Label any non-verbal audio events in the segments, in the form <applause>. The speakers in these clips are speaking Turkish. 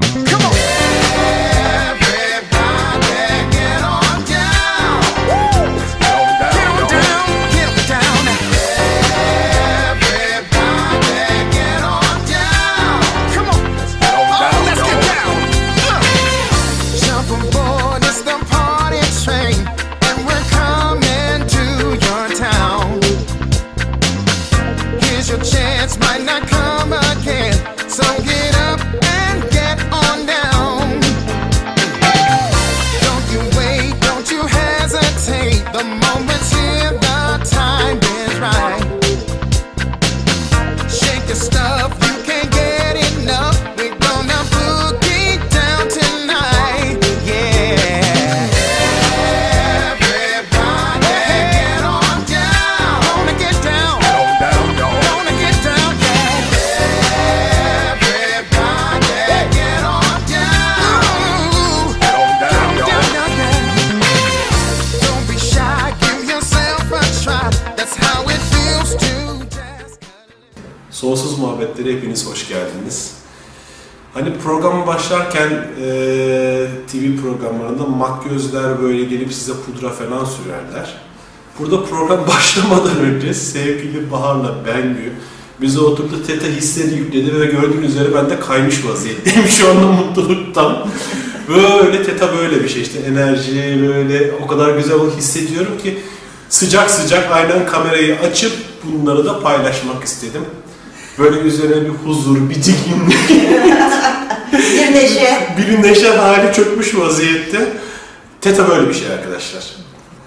Come on. Program <laughs> başlamadan önce sevgili Bahar'la Bengü bize oturdu teta hissleri yükledi ve gördüğünüz üzere ben de kaymış vaziyetteyim <laughs> şu anda mutluluktan. Böyle teta böyle bir şey işte enerji böyle o kadar güzel hissediyorum ki sıcak sıcak aynen kamerayı açıp bunları da paylaşmak istedim. Böyle üzerine bir huzur, bir dinginlik, <laughs> Bir neşe. bir neşe hali çökmüş vaziyette. Teta böyle bir şey arkadaşlar.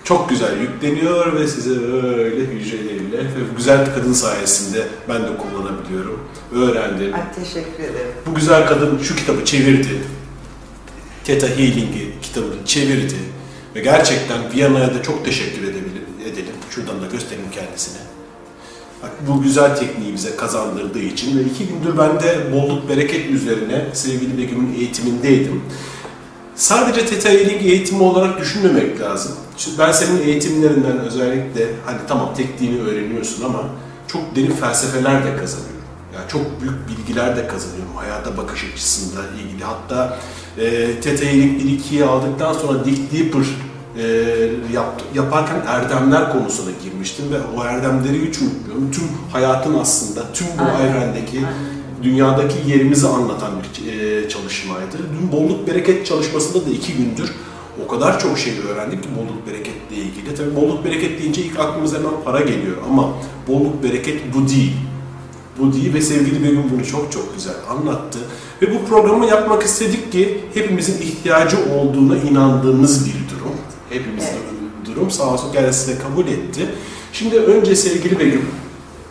Çok güzel yükleniyor ve size öyle hücreleriyle ve bu güzel kadın sayesinde ben de kullanabiliyorum. Öğrendim. Ay teşekkür ederim. Bu güzel kadın şu kitabı çevirdi. Theta Healing'i kitabını çevirdi. Ve gerçekten Viyana'ya da çok teşekkür edelim. edelim. Şuradan da göstereyim kendisine. Bak, bu güzel tekniği bize kazandırdığı için ve iki gündür ben de bolluk bereket üzerine sevgili Begüm'ün eğitimindeydim. Sadece Theta Healing eğitimi olarak düşünmemek lazım. Çünkü ben senin eğitimlerinden özellikle hani tamam tekniğini öğreniyorsun ama çok derin felsefeler de kazanıyorum. Yani çok büyük bilgiler de kazanıyorum hayata bakış açısında ilgili. Hatta e, Theta Healing 1-2'yi aldıktan sonra Dick Deeper e, yap, yaparken erdemler konusuna girmiştim ve o erdemleri hiç unutmuyorum. Tüm hayatın aslında, tüm bu evrendeki dünyadaki yerimizi anlatan bir e, çalışmaydı. Dün bolluk bereket çalışmasında da iki gündür o kadar çok şey öğrendik ki bolluk bereketle ilgili. Tabii bolluk bereket deyince ilk aklımıza hemen para geliyor ama bolluk bereket bu değil. Bu değil ve sevgili Begüm bunu çok çok güzel anlattı. Ve bu programı yapmak istedik ki hepimizin ihtiyacı olduğuna inandığımız bir durum. Hepimizin durum sağ olsun kendisi de kabul etti. Şimdi önce sevgili Begüm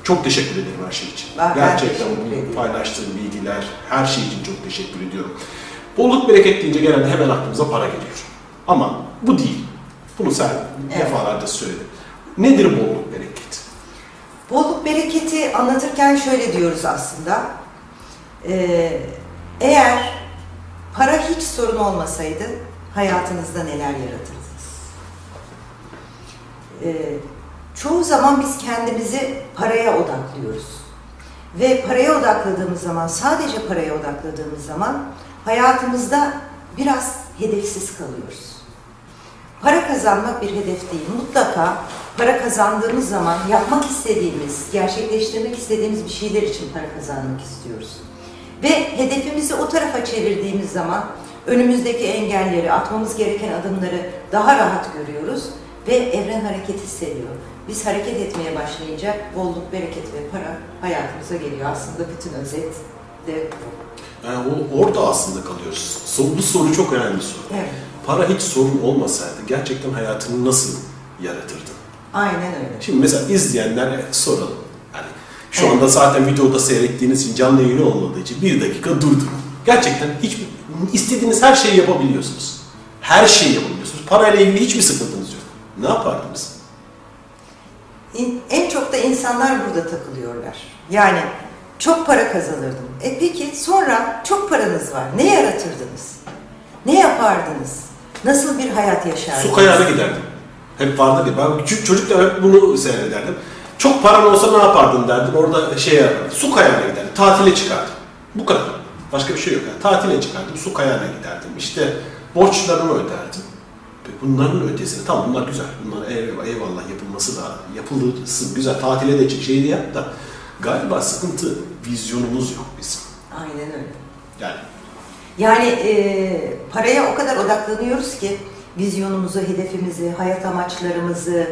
çok teşekkür ederim her şey için. Ben- ben Gerçekten ediyorum. paylaştığın bilgiler, her şey için çok teşekkür ediyorum. Bolluk bereket deyince genelde hemen aklımıza para geliyor. Ama bu değil. Bunu sen Evet. defalarca söyledin. Nedir bolluk bereket? Bolluk bereketi anlatırken şöyle diyoruz aslında. Ee, eğer para hiç sorun olmasaydı hayatınızda neler yaratırdınız? Ee, çoğu zaman biz kendimizi paraya odaklıyoruz. Ve paraya odakladığımız zaman, sadece paraya odakladığımız zaman hayatımızda biraz hedefsiz kalıyoruz. Para kazanmak bir hedef değil. Mutlaka para kazandığımız zaman yapmak istediğimiz, gerçekleştirmek istediğimiz bir şeyler için para kazanmak istiyoruz. Ve hedefimizi o tarafa çevirdiğimiz zaman önümüzdeki engelleri, atmamız gereken adımları daha rahat görüyoruz ve evren hareket hissediyor. Biz hareket etmeye başlayınca bolluk, bereket ve para hayatımıza geliyor. Aslında bütün özet de bu. Yani o, orada aslında kalıyoruz. Bu soru çok önemli soru. Evet, Para hiç sorun olmasaydı gerçekten hayatını nasıl yaratırdın? aynen öyle. Şimdi mesela izleyenlere soralım. Yani şu Evet. anda zaten videoda seyrettiğiniz için canlı yayın olmadığı için bir dakika durdurun. Gerçekten hiç istediğiniz her şeyi yapabiliyorsunuz. Her şeyi yapabiliyorsunuz. Parayla ilgili hiçbir sıkıntınız yok. Ne yapardınız? İn- En çok da insanlar burada takılıyorlar. Yani çok para kazanırdım. E peki sonra çok paranız var. Ne yaratırdınız? Ne yapardınız? Nasıl bir hayat yaşardınız? Su kayağına giderdim. Hep vardı ya. Ben küçük çocukken hep bunu seyrederdim. Çok paran olsa ne yapardın derdim. Orada şey yapardım. Su kayağına giderdim. Tatile çıkardım. Bu kadar. Başka bir şey yok. Yani tatile çıkardım, su kayağına giderdim. İşte borçlarımı öderdim. Bunların ötesini, tamam bunlar güzel. Bunlar eyvallah, yapılması da yapılırsın. Güzel, tatile de şeyi de yap da. Galiba sıkıntı vizyonumuz yok bizim. Aynen öyle. Yani Yani e, paraya o kadar odaklanıyoruz ki vizyonumuzu, hedefimizi, hayat amaçlarımızı,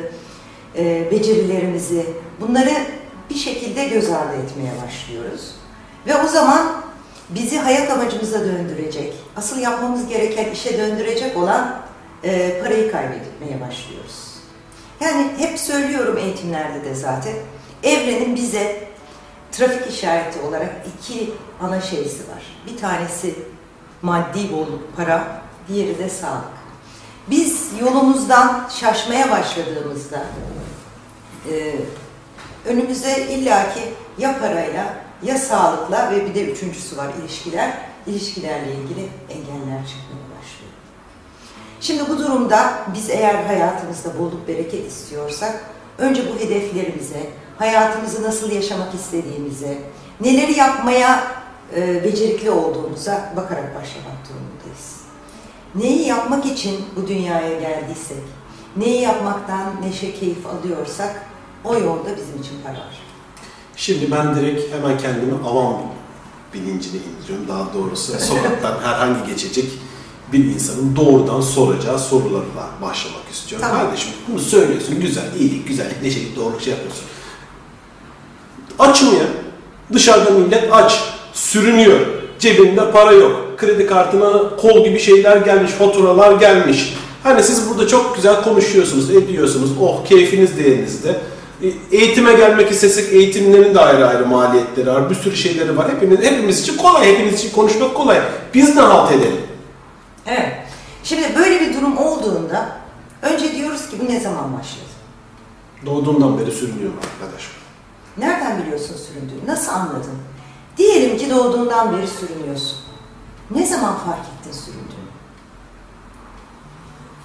e, becerilerimizi bunları bir şekilde göz ardı etmeye başlıyoruz. Ve o zaman bizi hayat amacımıza döndürecek, asıl yapmamız gereken işe döndürecek olan e, parayı kaybetmeye başlıyoruz. Yani hep söylüyorum eğitimlerde de zaten, evrenin bize trafik işareti olarak iki ana şeysi var. Bir tanesi maddi bolluk, para, diğeri de sağlık. Biz yolumuzdan şaşmaya başladığımızda e, önümüze illaki ya parayla ya sağlıkla ve bir de üçüncüsü var ilişkiler. İlişkilerle ilgili engeller başlıyor. Şimdi bu durumda biz eğer hayatımızda bolluk bereket istiyorsak önce bu hedeflerimize, hayatımızı nasıl yaşamak istediğimize, neleri yapmaya e, becerikli olduğumuza bakarak başlamak durumundayız. Neyi yapmak için bu dünyaya geldiysek, neyi yapmaktan neşe, keyif alıyorsak o yolda bizim için para var. Şimdi ben direkt hemen kendimi avam bilincine indiriyorum. Daha doğrusu sokaktan herhangi geçecek bir insanın doğrudan soracağı sorularla başlamak istiyorum. Tamam. Kardeşim bunu söylüyorsun güzel, iyilik, güzellik, neşelik, doğruluk şey yapıyorsun. Açım ya. Dışarıda millet aç. Sürünüyor. Cebinde para yok. Kredi kartına kol gibi şeyler gelmiş, faturalar gelmiş. Hani siz burada çok güzel konuşuyorsunuz, ediyorsunuz. Oh keyfiniz de yerinizde. E, Eğitime gelmek istesek eğitimlerin de ayrı ayrı maliyetleri var. Bir sürü şeyleri var. Hepimiz, hepimiz için kolay. Hepiniz için konuşmak kolay. Biz ne halt edelim? Evet. Şimdi böyle bir durum olduğunda önce diyoruz ki bu ne zaman başladı? Doğduğundan beri sürünüyorum arkadaş. Nereden biliyorsun süründüğünü? Nasıl anladın? Diyelim ki doğduğundan beri sürünüyorsun. Ne zaman fark ettin süründüğünü?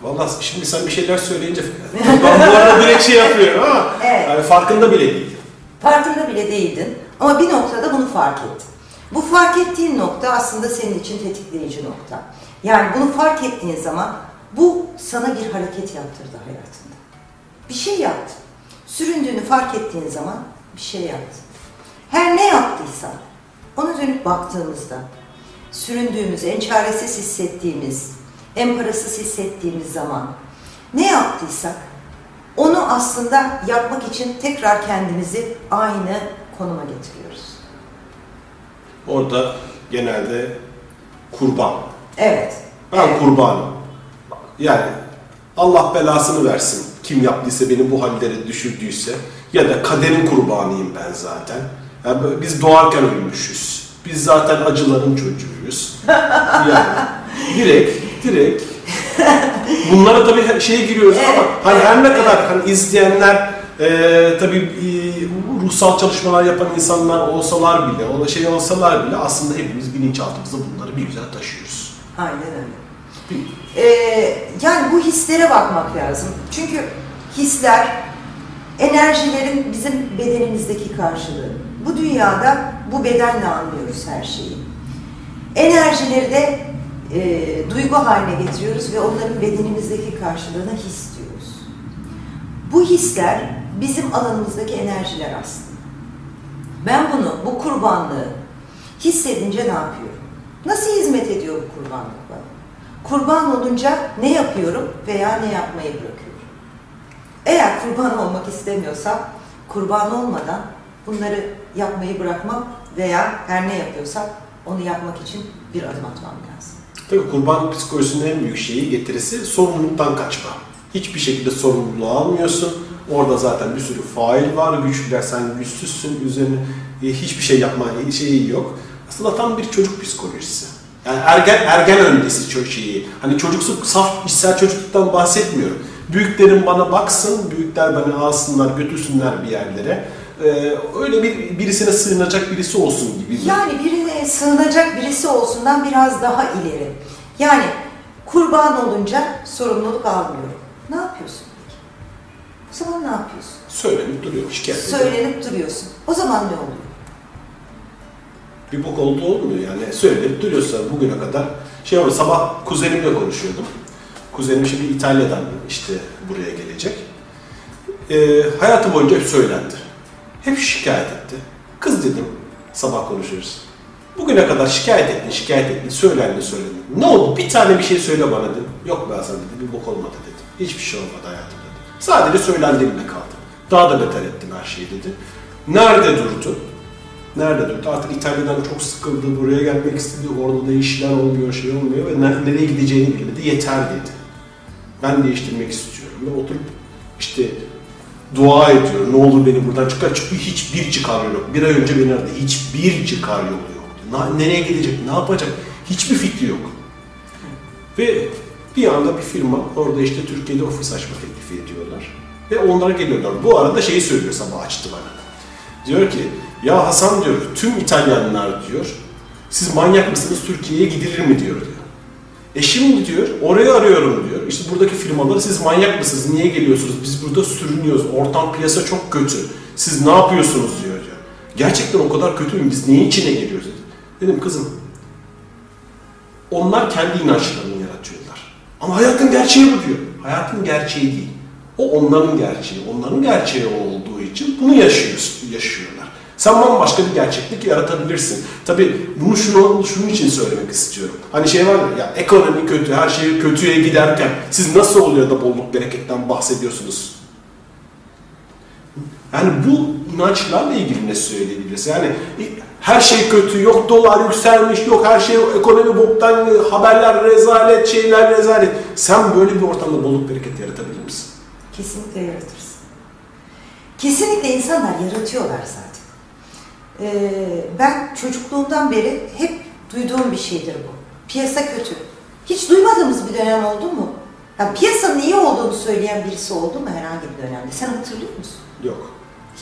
Vallahi şimdi sen bir şeyler söyleyince <laughs> ben bu arada direkt şey yapıyorum ama Evet. yani farkında bile değil. Farkında bile değildin ama bir noktada bunu fark ettin. Bu fark ettiğin nokta aslında senin için tetikleyici nokta. Yani bunu fark ettiğin zaman bu sana bir hareket yaptırdı hayatında. Bir şey yaptın. Süründüğünü fark ettiğin zaman bir şey yaptın. Her ne yaptıysan ona dönüp baktığımızda süründüğümüz, en çaresiz hissettiğimiz, en parasız hissettiğimiz zaman ne yaptıysak onu aslında yapmak için tekrar kendimizi aynı konuma getiriyoruz. Orada genelde kurban. Evet. Ben evet. kurbanım. Yani Allah belasını versin. Kim yaptıysa beni bu hallere düşürdüyse ya da kaderin kurbanıyım ben zaten. Yani biz doğarken ölmüşüz. Biz zaten acıların çocuğuyuz. <laughs> Yani direkt direkt bunlara tabii şeye giriyoruz ama Evet, hani her ne kadar hani izleyenler e, tabii ruhsal çalışmalar yapan insanlar olsalar bile, o şey olsalar bile aslında hepimiz bilinçaltımızda bunları bir güzel taşıyoruz. Aynen öyle. Ee, yani bu hislere bakmak lazım. Çünkü hisler enerjilerin bizim bedenimizdeki karşılığı. Bu dünyada bu bedenle anlıyoruz her şeyi. Enerjileri de e, duygu haline getiriyoruz ve onların bedenimizdeki karşılığını his diyoruz. Bu hisler bizim alanımızdaki enerjiler aslında. Ben bunu, bu kurbanlığı hissedince ne yapıyorum? Nasıl hizmet ediyor bu kurbanlık bana? Kurban olunca ne yapıyorum veya ne yapmayı bırakıyorum? Eğer kurban olmak istemiyorsam, kurban olmadan bunları yapmayı bırakmam veya her ne yapıyorsam onu yapmak için bir adım atmam lazım. Tabii kurban psikolojisinin en büyük şeyi getirisi sorumluluktan kaçma. Hiçbir şekilde sorumluluğu almıyorsun. Orada zaten bir sürü fail var, güçlüler, sen güçsüzsün, üzerine e, hiçbir şey yapma şeyi yok. Aslında tam bir çocuk psikolojisi. Yani ergen ergen öncesi çok. Hani çocuksu, saf içsel çocukluktan bahsetmiyorum. Büyüklerin bana baksın, büyükler beni alsınlar, götürsünler bir yerlere. Ee, öyle bir birisine sığınacak birisi olsun gibi. Yani birine sığınacak birisi olsundan biraz daha ileri. Yani kurban olunca sorumluluk almıyorum. Ne yapıyorsun zaman ne yapıyorsun? Söylenip duruyor, şikayet ediyor. Söylenip duruyorsun. O zaman ne oluyor? Bir bok oldu olmuyor yani. Söyleyip duruyorsa bugüne kadar. Şey oldu sabah kuzenimle konuşuyordum. Kuzenim şimdi İtalya'dan işte buraya gelecek. Ee, hayatı boyunca hep söylendi. Hep şikayet etti. Kız dedim sabah konuşuyoruz. Bugüne kadar şikayet ettin, şikayet ettin, söylendi, söylendi. Ne oldu? Bir tane bir şey söyle bana dedim. Yok be Hasan dedi, bir bok olmadı dedi. Hiçbir şey olmadı hayatımda dedi. Sadece söylendiğimle kaldı. Daha da beter ettin her şeyi dedi. Nerede durdu? Nerede durdu? Artık İtalya'dan çok sıkıldı, buraya gelmek istedi, orada da işler olmuyor, şey olmuyor ve ne- nereye gideceğini bilmedi. Yeter dedi. Ben değiştirmek istiyorum. Ve oturup işte dua ediyor. Ne olur beni buradan çıkar. Çünkü hiçbir çıkar yolu yok. Bir ay önce beni aradı. Hiçbir çıkar yolu yok. Nereye gidecek, ne yapacak? Hiçbir fikri yok. Ve bir anda bir firma orada işte Türkiye'de ofis açma teklifi ediyorlar. Ve onlara geliyorlar. Bu arada şeyi söylüyor sabah açtı bana. Diyor ki ya Hasan diyor tüm İtalyanlar diyor siz manyak mısınız Türkiye'ye gidilir mi diyor diyor. E şimdi diyor orayı arıyorum diyor. İşte buradaki firmaları siz manyak mısınız? Niye geliyorsunuz? Biz burada sürünüyoruz. Ortam piyasa çok kötü. Siz ne yapıyorsunuz diyor diyor. Gerçekten o kadar kötü mü? Biz neyin içine geliyoruz? Dedi. Dedim kızım onlar kendi inançlarını yaratıyorlar. Ama hayatın gerçeği bu diyor. Hayatın gerçeği değil. O onların gerçeği. Onların gerçeği olduğu için bunu yaşıyor, yaşıyorlar. Sen bambaşka bir gerçeklik yaratabilirsin. Tabii bunu şunu, şunun için söylemek istiyorum. Hani şey var ya, ya ekonomi kötü, her şey kötüye giderken siz nasıl oluyor da bolluk bereketten bahsediyorsunuz? Yani bu inançlarla ilgili ne söyleyebiliriz? Yani her şey kötü, yok dolar yükselmiş, yok her şey ekonomi boktan, haberler rezalet, şeyler rezalet. Sen böyle bir ortamda bolluk bereket yaratabilir misin? Kesinlikle yaratırsın. Kesinlikle insanlar yaratıyorlar zaten. Ee, ben çocukluğumdan beri hep duyduğum bir şeydir bu. Piyasa kötü. Hiç duymadığımız bir dönem oldu mu? Ya piyasanın iyi olduğunu söyleyen birisi oldu mu herhangi bir dönemde? Sen hatırlıyor musun? Yok.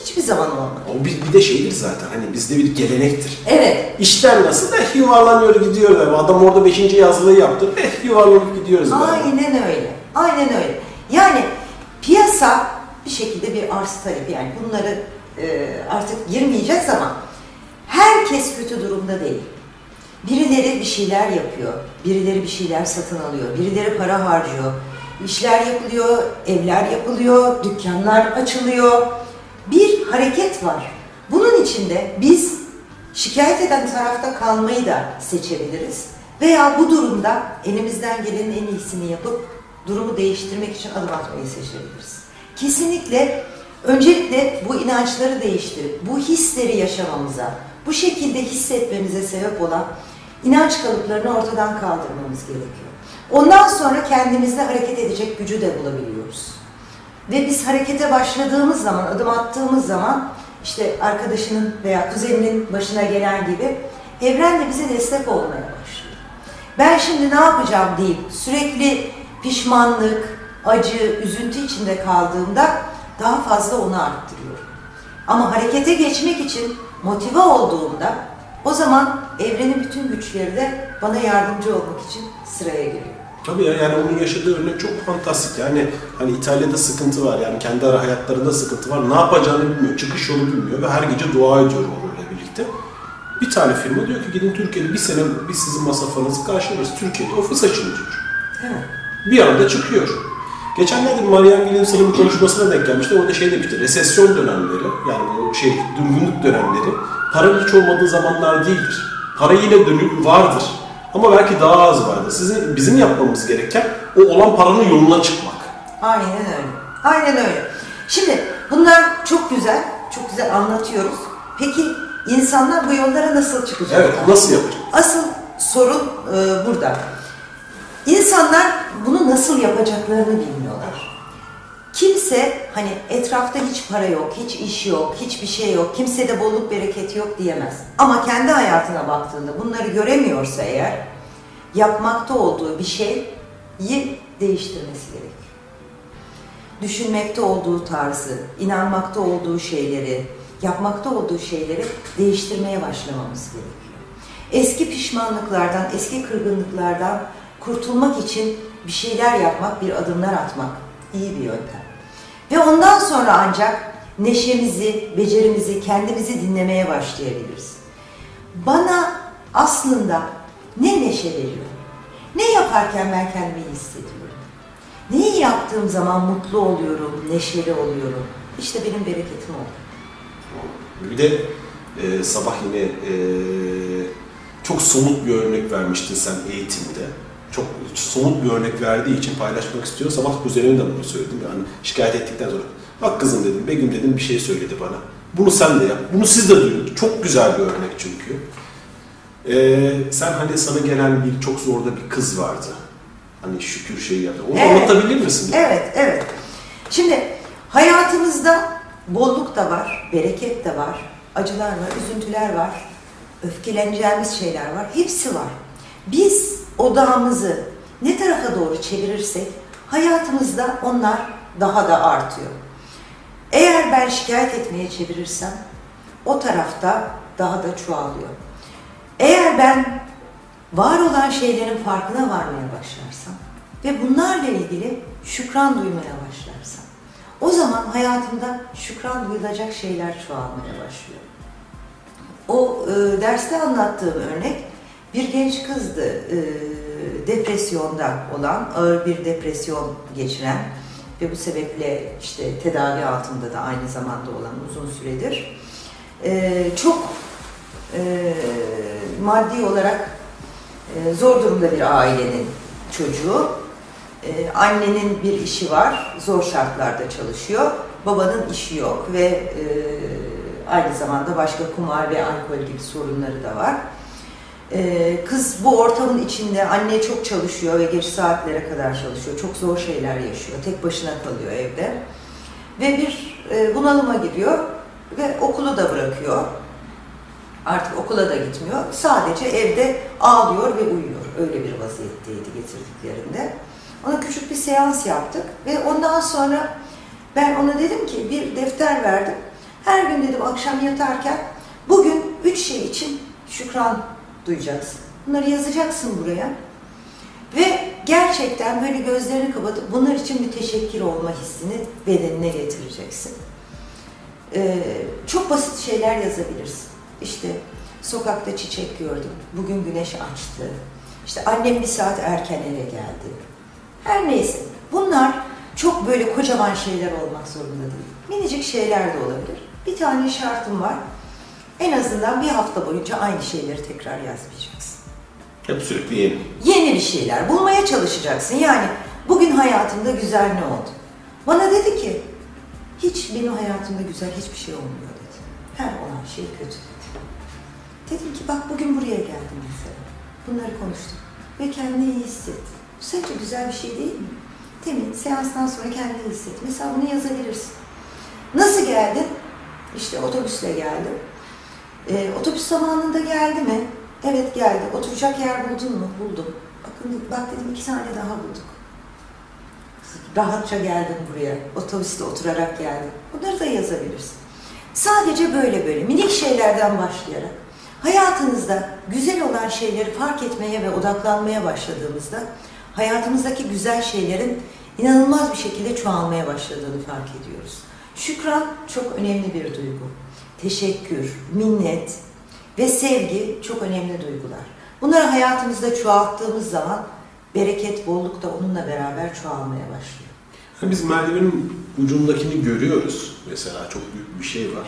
Hiçbir zaman olmadı. O bir, bir de şeydir zaten hani bizde bir gelenektir. Evet. İşler nasıl? Eh yuvarlanıyor gidiyor. Adam orada beşinci yazılıyı yaptı. Eh yuvarlanıp gidiyoruz. böyle. Aynen öyle. Aynen öyle. Yani piyasa bir şekilde bir arz talebi yani bunları e, artık girmeyeceğiz ama herkes kötü durumda değil. Birileri bir şeyler yapıyor, birileri bir şeyler satın alıyor, birileri para harcıyor, işler yapılıyor, evler yapılıyor, dükkanlar açılıyor. Bir hareket var. Bunun içinde biz şikayet eden tarafta kalmayı da seçebiliriz. Veya bu durumda elimizden gelenin en iyisini yapıp durumu değiştirmek için adım atmayı seçebiliriz. Kesinlikle öncelikle bu inançları değiştirip bu hisleri yaşamamıza, bu şekilde hissetmemize sebep olan inanç kalıplarını ortadan kaldırmamız gerekiyor. Ondan sonra kendimizde hareket edecek gücü de bulabiliyoruz. Ve biz harekete başladığımız zaman, adım attığımız zaman işte arkadaşının veya kuzeninin başına gelen gibi evren de bize destek olmaya başlıyor. Ben şimdi ne yapacağım deyip sürekli pişmanlık, acı, üzüntü içinde kaldığımda daha fazla onu arttırıyorum. Ama harekete geçmek için motive olduğumda o zaman evrenin bütün güçleri de bana yardımcı olmak için sıraya giriyor. Tabii ya, yani onun yaşadığı örnek çok fantastik. Yani hani İtalya'da sıkıntı var. Yani kendi ara hayatlarında sıkıntı var. Ne yapacağını bilmiyor. Çıkış yolu bilmiyor ve her gece dua ediyor onunla birlikte. Bir tane firma diyor ki gidin Türkiye'de bir sene biz sizin masraflarınızı karşılarız. Türkiye'de ofis açın diyor. Bir anda çıkıyor. Geçenlerde Marianne Williamson'ın bir konuşmasına denk gelmişti. Orada şey demişti, resesyon dönemleri, yani bu şey, durgunluk dönemleri, paranın hiç olmadığı zamanlar değildir. Para yine dönüp vardır. Ama belki daha az vardır. Sizin, bizim yapmamız gereken o olan paranın yoluna çıkmak. Aynen öyle. Aynen öyle. Şimdi bunlar çok güzel, çok güzel anlatıyoruz. Peki insanlar bu yollara nasıl çıkacaklar? Evet, nasıl yapacak? Asıl sorun e, burada. İnsanlar bunu nasıl yapacaklarını bilmiyorlar. Kimse hani etrafta hiç para yok, hiç iş yok, hiçbir şey yok, kimsede bolluk bereket yok diyemez. Ama kendi hayatına baktığında bunları göremiyorsa eğer yapmakta olduğu bir şeyi değiştirmesi gerekiyor. Düşünmekte olduğu tarzı, inanmakta olduğu şeyleri, yapmakta olduğu şeyleri değiştirmeye başlamamız gerekiyor. Eski pişmanlıklardan, eski kırgınlıklardan kurtulmak için bir şeyler yapmak, bir adımlar atmak iyi bir yöntem. Ve ondan sonra ancak neşemizi, becerimizi, kendimizi dinlemeye başlayabiliriz. bana aslında ne neşe veriyor? Ne yaparken ben kendimi hissediyorum? Neyi yaptığım zaman mutlu oluyorum, neşeli oluyorum? İşte benim bereketim o. Bir de e, sabah yine e, çok somut bir örnek vermiştin sen eğitimde. Çok somut bir örnek verdiği için paylaşmak istiyor. Sabah kuzenime de bunu söyledim. Yani şikayet ettikten sonra. Bak kızım dedim, Begüm dedim bir şey söyledi bana. Bunu sen de yap. Bunu siz de duyun. Çok güzel bir örnek çünkü. E, sen hani sana gelen bir çok zorda bir kız vardı. Hani şükür şeyi yaptı. Onu Evet. anlatabilir misin? Evet, evet. Şimdi hayatımızda bolluk da var, bereket de var, acılar var, üzüntüler var, öfkeleneceğimiz şeyler var, hepsi var. Biz odağımızı ne tarafa doğru çevirirsek hayatımızda onlar daha da artıyor. Eğer ben şikayet etmeye çevirirsem o tarafta daha da çoğalıyor. Eğer ben var olan şeylerin farkına varmaya başlarsam ve bunlarla ilgili şükran duymaya başlarsam o zaman hayatımda şükran duyulacak şeyler çoğalmaya başlıyor. O e, derste anlattığım örnek bir genç kızdı e, depresyonda olan, ağır bir depresyon geçiren ve bu sebeple işte tedavi altında da aynı zamanda olan uzun süredir. E, çok e, maddi olarak e, zor durumda bir ailenin çocuğu. E, annenin bir işi var, zor şartlarda çalışıyor. Babanın işi yok ve e, aynı zamanda başka kumar ve alkol gibi sorunları da var. E, kız bu ortamın içinde anne çok çalışıyor ve geç saatlere kadar çalışıyor. Çok zor şeyler yaşıyor. Tek başına kalıyor evde. Ve bir e, bunalıma giriyor ve okulu da bırakıyor. Artık okula da gitmiyor. Sadece evde ağlıyor ve uyuyor. Öyle bir vaziyetteydi getirdiklerinde. Ona küçük bir seans yaptık ve ondan sonra ben ona dedim ki bir defter verdim. Her gün dedim akşam yatarken bugün üç şey için şükran duyacaksın. Bunları yazacaksın buraya. Ve gerçekten böyle gözlerini kapatıp bunlar için bir teşekkür olma hissini bedenine getireceksin. Ee, çok basit şeyler yazabilirsin. İşte sokakta çiçek gördüm, bugün güneş açtı. İşte annem bir saat erken eve geldi. Her neyse. Bunlar çok böyle kocaman şeyler olmak zorunda değil. Minicik şeyler de olabilir. Bir tane şartım var. En azından bir hafta boyunca aynı şeyleri tekrar yazmayacaksın. Hep sürekli yeni. Yeni bir şeyler bulmaya çalışacaksın. Yani bugün hayatımda güzel ne oldu? Bana dedi ki hiç benim hayatımda güzel hiçbir şey olmuyor dedi. Her olan şey kötü dedi. Dedim ki bak bugün buraya geldim mesela. Bunları konuştuk. Ve kendini iyi hisset. Bu sence güzel bir şey değil mi? Demin seanstan sonra kendini hisset. Mesela bunu yazabilirsin. Nasıl geldin? İşte otobüsle geldim. Ee, otobüs zamanında geldi mi? Evet geldi. Oturacak yer buldun mu? Buldum. Bakın bak dedim iki tane daha bulduk. Rahatça geldim buraya. Otobüste oturarak geldim. Bunları da yazabilirsin. Sadece böyle böyle minik şeylerden başlayarak hayatınızda güzel olan şeyleri fark etmeye ve odaklanmaya başladığımızda hayatımızdaki güzel şeylerin inanılmaz bir şekilde çoğalmaya başladığını fark ediyoruz. Şükran çok önemli bir duygu. Teşekkür, minnet ve sevgi çok önemli duygular. Bunları hayatımızda çoğalttığımız zaman bereket, bolluk da onunla beraber çoğalmaya başlıyor. Hani biz merdivenin ucundakini görüyoruz. Mesela çok büyük bir şey var.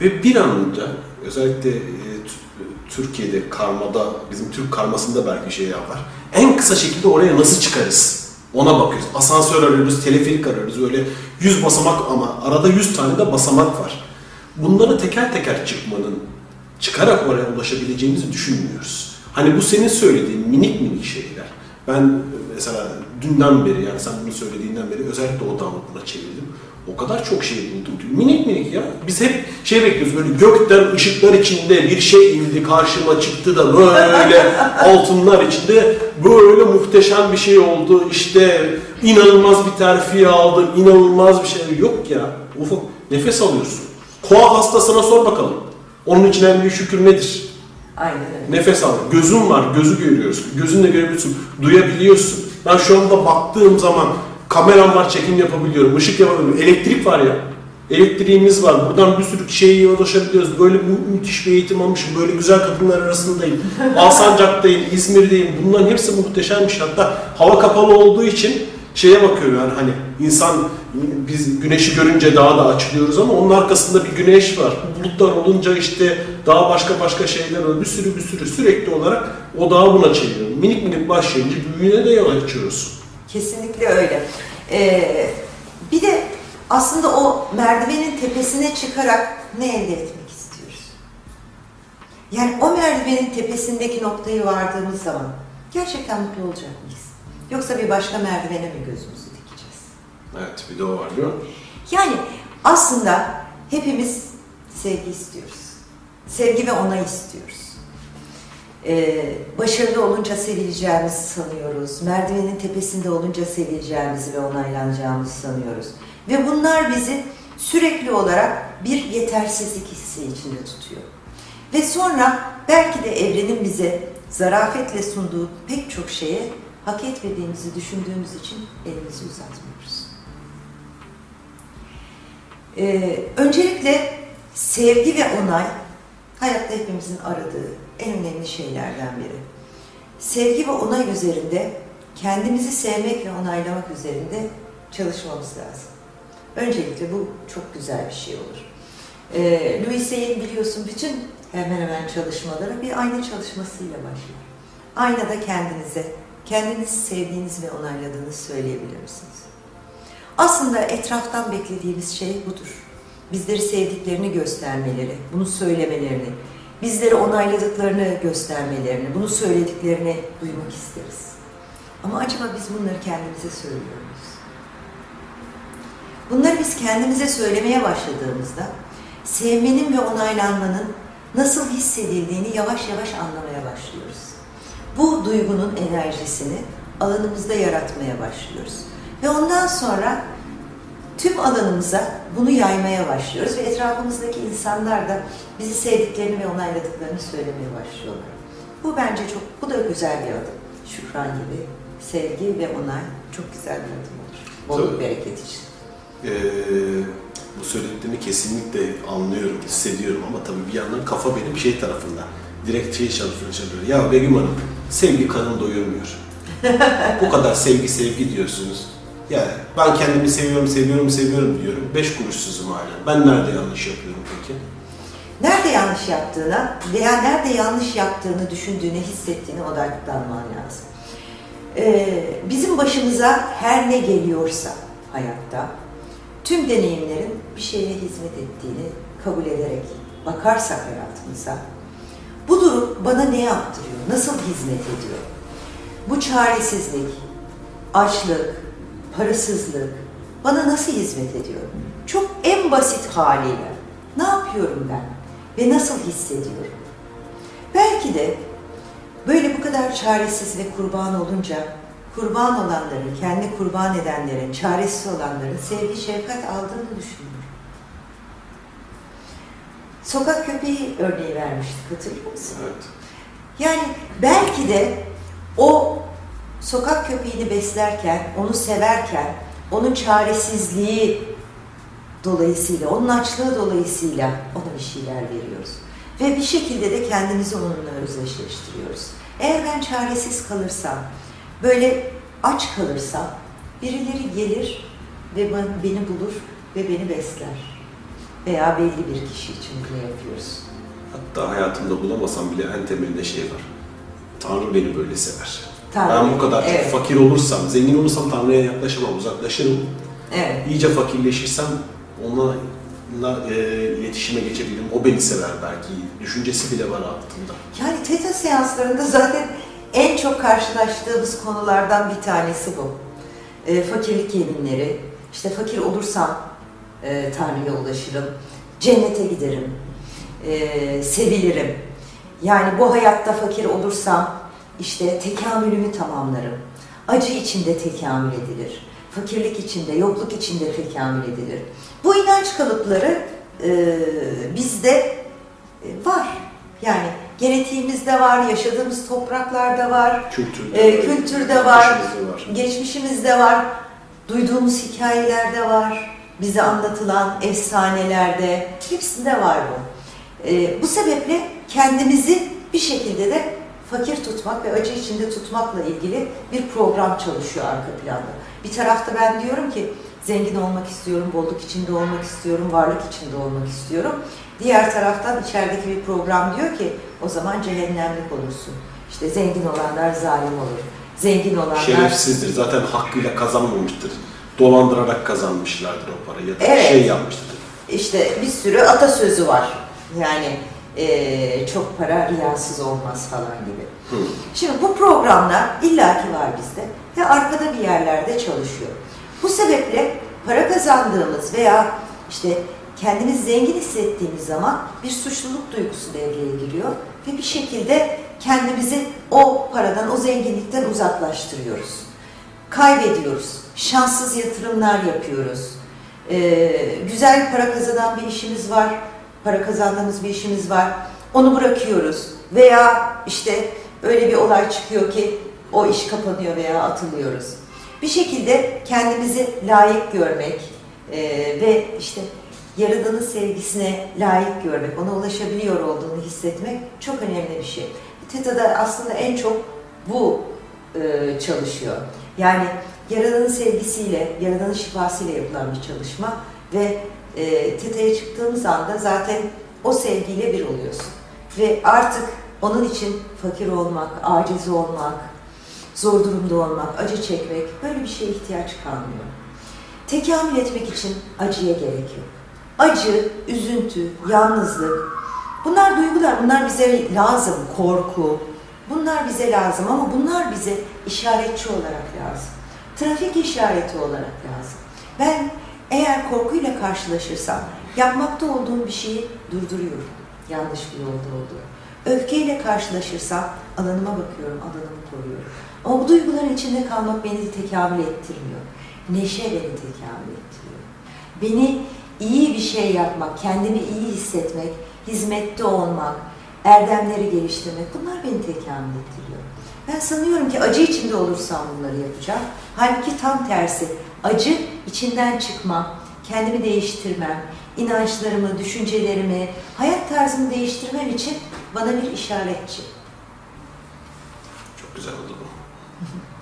Ve bir anda özellikle e, T- Türkiye'de karmada, bizim Türk karmasında belki şey var. En kısa şekilde oraya nasıl çıkarız? Ona bakıyoruz. Asansör arıyoruz, teleferik arıyoruz. Öyle 100 basamak ama arada 100 tane de basamak var. Bunları teker teker çıkmanın, çıkarak oraya ulaşabileceğimizi düşünmüyoruz. Hani bu senin söylediğin minik minik şeyler. Ben mesela dünden beri yani sen bunu söylediğinden beri özellikle odamı buna çevirdim. O kadar çok şey buldum ki. Minik minik ya. Biz hep şey bekliyoruz böyle gökten ışıklar içinde bir şey indi karşıma çıktı da böyle <laughs> altınlar içinde böyle muhteşem bir şey oldu. İşte inanılmaz bir terfi aldım. inanılmaz bir şey yok ya. Ufak nefes alıyorsun. Koa hastasına sor bakalım. Onun için en büyük şükür nedir? Aynen öyle. Nefes al. Gözün var, gözü görüyoruz. Gözünle görebiliyorsun, duyabiliyorsun. Ben şu anda baktığım zaman kameram var, çekim yapabiliyorum, ışık yapabiliyorum. Elektrik var ya. Elektriğimiz var. Buradan bir sürü şeye ulaşabiliyoruz. Böyle mü- müthiş bir eğitim almışım. Böyle güzel kadınlar arasındayım. <laughs> Alsancak'tayım, İzmir'deyim. Bunların hepsi muhteşemmiş. Hatta hava kapalı olduğu için şeye bakıyorum yani hani insan biz güneşi görünce daha da açılıyoruz ama onun arkasında bir güneş var. Bulutlar olunca işte daha başka başka şeyler var. Bir sürü bir sürü sürekli olarak o dağı buna çeviriyor. Minik minik başlayınca büyüğüne de yol açıyoruz. Kesinlikle öyle. Ee, bir de aslında o merdivenin tepesine çıkarak ne elde etmek istiyoruz? Yani o merdivenin tepesindeki noktayı vardığımız zaman gerçekten mutlu olacak mıyız? Yoksa bir başka merdivene mi gözümüzü dikeceğiz? Evet bir de o var değil mi? Yani aslında hepimiz sevgi istiyoruz. Sevgi ve onay istiyoruz. Ee, başarılı olunca sevileceğimizi sanıyoruz. Merdivenin tepesinde olunca sevileceğimizi ve onaylanacağımızı sanıyoruz. Ve bunlar bizi sürekli olarak bir yetersizlik hissi içinde tutuyor. Ve sonra belki de evrenin bize zarafetle sunduğu pek çok şeye hak etmediğimizi düşündüğümüz için elimizi uzatmıyoruz. Ee, öncelikle sevgi ve onay hayatta hepimizin aradığı en önemli şeylerden biri. Sevgi ve onay üzerinde kendimizi sevmek ve onaylamak üzerinde çalışmamız lazım. Öncelikle bu çok güzel bir şey olur. Ee, Louis Say'in biliyorsun bütün hemen hemen çalışmaları bir ayna çalışmasıyla başlar. Aynada kendinize, kendinizi sevdiğiniz ve onayladığınızı söyleyebilir misiniz? Aslında etraftan beklediğimiz şey budur. Bizleri sevdiklerini göstermeleri, bunu söylemelerini, bizleri onayladıklarını göstermelerini, bunu söylediklerini duymak isteriz. Ama acaba biz bunları kendimize söylüyor muyuz? Bunları biz kendimize söylemeye başladığımızda sevmenin ve onaylanmanın nasıl hissedildiğini yavaş yavaş anlamaya başlıyoruz. Bu duygunun enerjisini alanımızda yaratmaya başlıyoruz. Ve ondan sonra tüm alanımıza bunu yaymaya başlıyoruz ve etrafımızdaki insanlar da bizi sevdiklerini ve onayladıklarını söylemeye başlıyorlar. Bu bence çok, bu da güzel bir adım. Şükran gibi sevgi ve onay çok güzel bir adım olur. Bolluk bereket için. Ee, bu söylediklerini kesinlikle anlıyorum, hissediyorum ama tabii bir yandan kafa benim şey tarafında. Direkt şey çalışıyor, çalışıyor. Ya Begüm Hanım, sevgi karın doyurmuyor. bu kadar sevgi sevgi diyorsunuz. Yani ben kendimi seviyorum, seviyorum, seviyorum diyorum. Beş kuruşsuzum hala. Ben nerede yanlış yapıyorum peki? Nerede yanlış yaptığına veya nerede yanlış yaptığını düşündüğüne, hissettiğine odaklanman lazım. Ee, bizim başımıza her ne geliyorsa hayatta, tüm deneyimlerin bir şeye hizmet ettiğini kabul ederek bakarsak hayatımıza, bu durum bana ne yaptırıyor, nasıl hizmet ediyor? Bu çaresizlik, açlık, parasızlık bana nasıl hizmet ediyor? Çok en basit haliyle ne yapıyorum ben ve nasıl hissediyorum? Belki de böyle bu kadar çaresiz ve kurban olunca kurban olanların, kendi kurban edenlerin, çaresiz olanların sevgi, şefkat aldığını düşünüyorum. Sokak köpeği örneği vermiştik hatırlıyor musun? Evet. Yani belki de o sokak köpeğini beslerken, onu severken, onun çaresizliği dolayısıyla, onun açlığı dolayısıyla ona bir şeyler veriyoruz. Ve bir şekilde de kendimizi onunla özdeşleştiriyoruz. Eğer ben çaresiz kalırsam, böyle aç kalırsam, birileri gelir ve ben- beni bulur ve beni besler. Veya belli bir kişi için bunu yapıyoruz. Hatta hayatımda bulamasam bile en temelinde şey var. Tanrı beni böyle sever. Tanrı, Ben bu kadar evet. fakir olursam, zengin olursam Tanrı'ya yaklaşamam, uzaklaşırım. Evet. İyice fakirleşirsem onunla e, iletişime geçebilirim. O beni sever belki. Düşüncesi bile var altında. Yani teta seanslarında zaten en çok karşılaştığımız konulardan bir tanesi bu. E, fakirlik yeminleri, işte fakir olursam e, Tanrı'ya ulaşırım, cennete giderim, e, sevilirim. Yani bu hayatta fakir olursam işte tekamülümü tamamlarım. Acı içinde tekamül edilir. Fakirlik içinde, yokluk içinde tekamül edilir. Bu inanç kalıpları e, bizde e, var. Yani genetiğimizde var, yaşadığımız topraklarda var, Kültürde, e, kültürde var, geçmişimizde var. geçmişimizde var, duyduğumuz hikayelerde var. Bize anlatılan efsanelerde hepsinde var bu. Ee, bu sebeple kendimizi bir şekilde de fakir tutmak ve acı içinde tutmakla ilgili bir program çalışıyor arka planda. Bir tarafta ben diyorum ki zengin olmak istiyorum, bolluk içinde olmak istiyorum, varlık içinde olmak istiyorum. Diğer taraftan içerideki bir program diyor ki o zaman cehennemlik olursun. İşte zengin olanlar zalim olur. Zengin olanlar... Şerefsizdir. Zaten hakkıyla kazanmamıştır. Dolandırarak kazanmışlardır o parayı. Ya da Evet. şey yapmıştır. İşte bir sürü atasözü var. Yani eee, çok para riyasız olmaz falan gibi. Hı. Şimdi bu programlar illaki var bizde ve arkada bir yerlerde çalışıyor. Bu sebeple para kazandığımız veya işte kendimizi zengin hissettiğimiz zaman bir suçluluk duygusu devreye giriyor ve bir şekilde kendimizi o paradan, o zenginlikten uzaklaştırıyoruz. Kaybediyoruz. Şanssız yatırımlar yapıyoruz. Ee, güzel para kazanan bir işimiz var, para kazandığımız bir işimiz var. Onu bırakıyoruz veya işte öyle bir olay çıkıyor ki o iş kapanıyor veya atılıyoruz. Bir şekilde kendimizi layık görmek e, ve işte Yaradan'ın sevgisine layık görmek, ona ulaşabiliyor olduğunu hissetmek çok önemli bir şey. TETA'da aslında en çok bu e, çalışıyor. Yani Yaradan'ın sevgisiyle, Yaradan'ın şifasıyla yapılan bir çalışma ve e, TETA'ya çıktığımız anda zaten o sevgiyle bir oluyorsun. Ve artık onun için fakir olmak, aciz olmak, zor durumda olmak, acı çekmek böyle bir şeye ihtiyaç kalmıyor. Tekamül etmek için acıya gerek yok. Acı, üzüntü, yalnızlık bunlar duygular, bunlar bize lazım. Korku, bunlar bize lazım ama bunlar bize işaretçi olarak lazım. Trafik işareti olarak lazım. Ben eğer korkuyla karşılaşırsam yapmakta olduğum bir şeyi durduruyorum. Yanlış bir yolda olduğu. Öfkeyle karşılaşırsam alanıma bakıyorum, alanımı koruyorum. Ama bu duyguların içinde kalmak beni de tekamül ettirmiyor. Neşe beni tekamül ettiriyor. Beni iyi bir şey yapmak, kendimi iyi hissetmek, hizmette olmak, erdemleri geliştirmek bunlar beni tekamül ettiriyor. Ben sanıyorum ki acı içinde olursam bunları yapacağım. Halbuki tam tersi. Acı içinden çıkmam, kendimi değiştirmem, inançlarımı, düşüncelerimi, hayat tarzımı değiştirmem için bana bir işaretçi. Çok güzel oldu bu.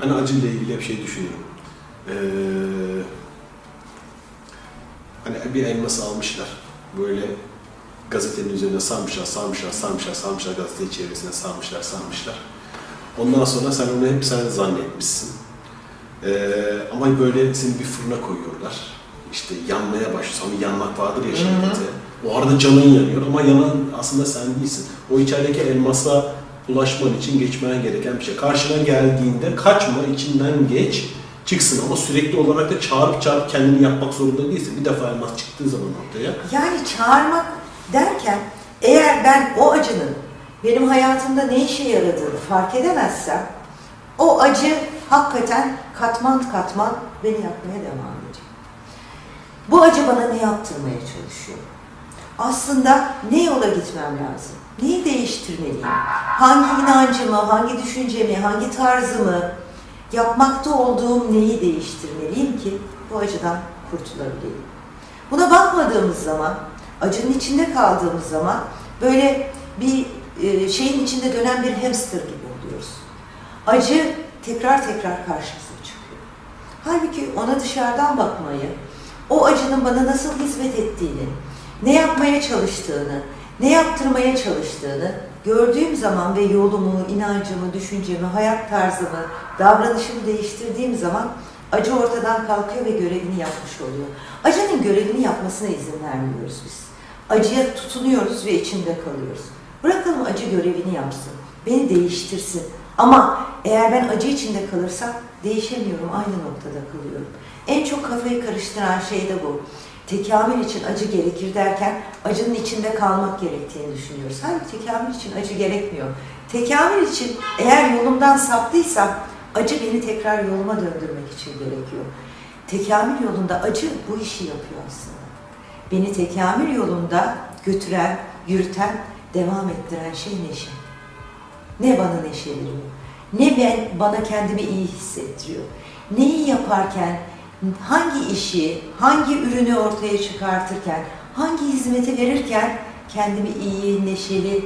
Ben acıyla ilgili bir şey düşünüyorum. Ee, hani bir elması almışlar. Böyle gazetenin üzerine sarmışlar, sarmışlar, sarmışlar, sarmışlar, gazete çevresine sarmışlar, sarmışlar. Ondan sonra sen onu hep sen zannetmişsin. Ee, ama böyle seni bir fırına koyuyorlar. İşte yanmaya başlıyorsun. Ama yanmak vardır ya şiddeti. O arada canın yanıyor ama yanan aslında sen değilsin. O içerideki elmasa ulaşman için geçmen gereken bir şey. Karşına geldiğinde kaçma, içinden geç, çıksın ama sürekli olarak da çağırıp çağırıp kendini yapmak zorunda değilsin. Bir defa elmas çıktığı zaman ortaya. Yani çağırmak derken eğer ben o acının benim hayatımda ne işe yaradığını fark edemezsem o acı hakikaten katman katman beni yapmaya devam edecek. Bu acı bana ne yaptırmaya çalışıyor? Aslında ne yola gitmem lazım? Neyi değiştirmeliyim? Hangi inancımı, hangi düşüncemi, hangi tarzımı, yapmakta olduğum neyi değiştirmeliyim ki bu acıdan kurtulabileyim? Buna bakmadığımız zaman, acının içinde kaldığımız zaman böyle bir e, şeyin içinde dönen bir hamster gibi oluyoruz. Acı tekrar tekrar karşımıza. Halbuki ona dışarıdan bakmayı, o acının bana nasıl hizmet ettiğini, ne yapmaya çalıştığını, ne yaptırmaya çalıştığını gördüğüm zaman ve yolumu, inancımı, düşüncemi, hayat tarzımı, davranışımı değiştirdiğim zaman acı ortadan kalkıyor ve görevini yapmış oluyor. Acının görevini yapmasına izin vermiyoruz biz. Acıya tutunuyoruz ve içinde kalıyoruz. Bırakalım acı görevini yapsın, beni değiştirsin. Ama eğer ben acı içinde kalırsam değişemiyorum, aynı noktada kalıyorum. En çok kafayı karıştıran şey de bu. Tekamül için acı gerekir derken acının içinde kalmak gerektiğini düşünüyoruz. Halbuki tekamül için acı gerekmiyor. Tekamül için eğer yolumdan saptıysam acı beni tekrar yoluma döndürmek için gerekiyor. Tekamül yolunda acı bu işi yapıyor aslında. Beni tekamül yolunda götüren, yürüten, devam ettiren şey neşe. Ne bana neşe veriyor, ne ben bana kendimi iyi hissettiriyor. Neyi yaparken hangi işi, hangi ürünü ortaya çıkartırken, hangi hizmeti verirken kendimi iyi, neşeli,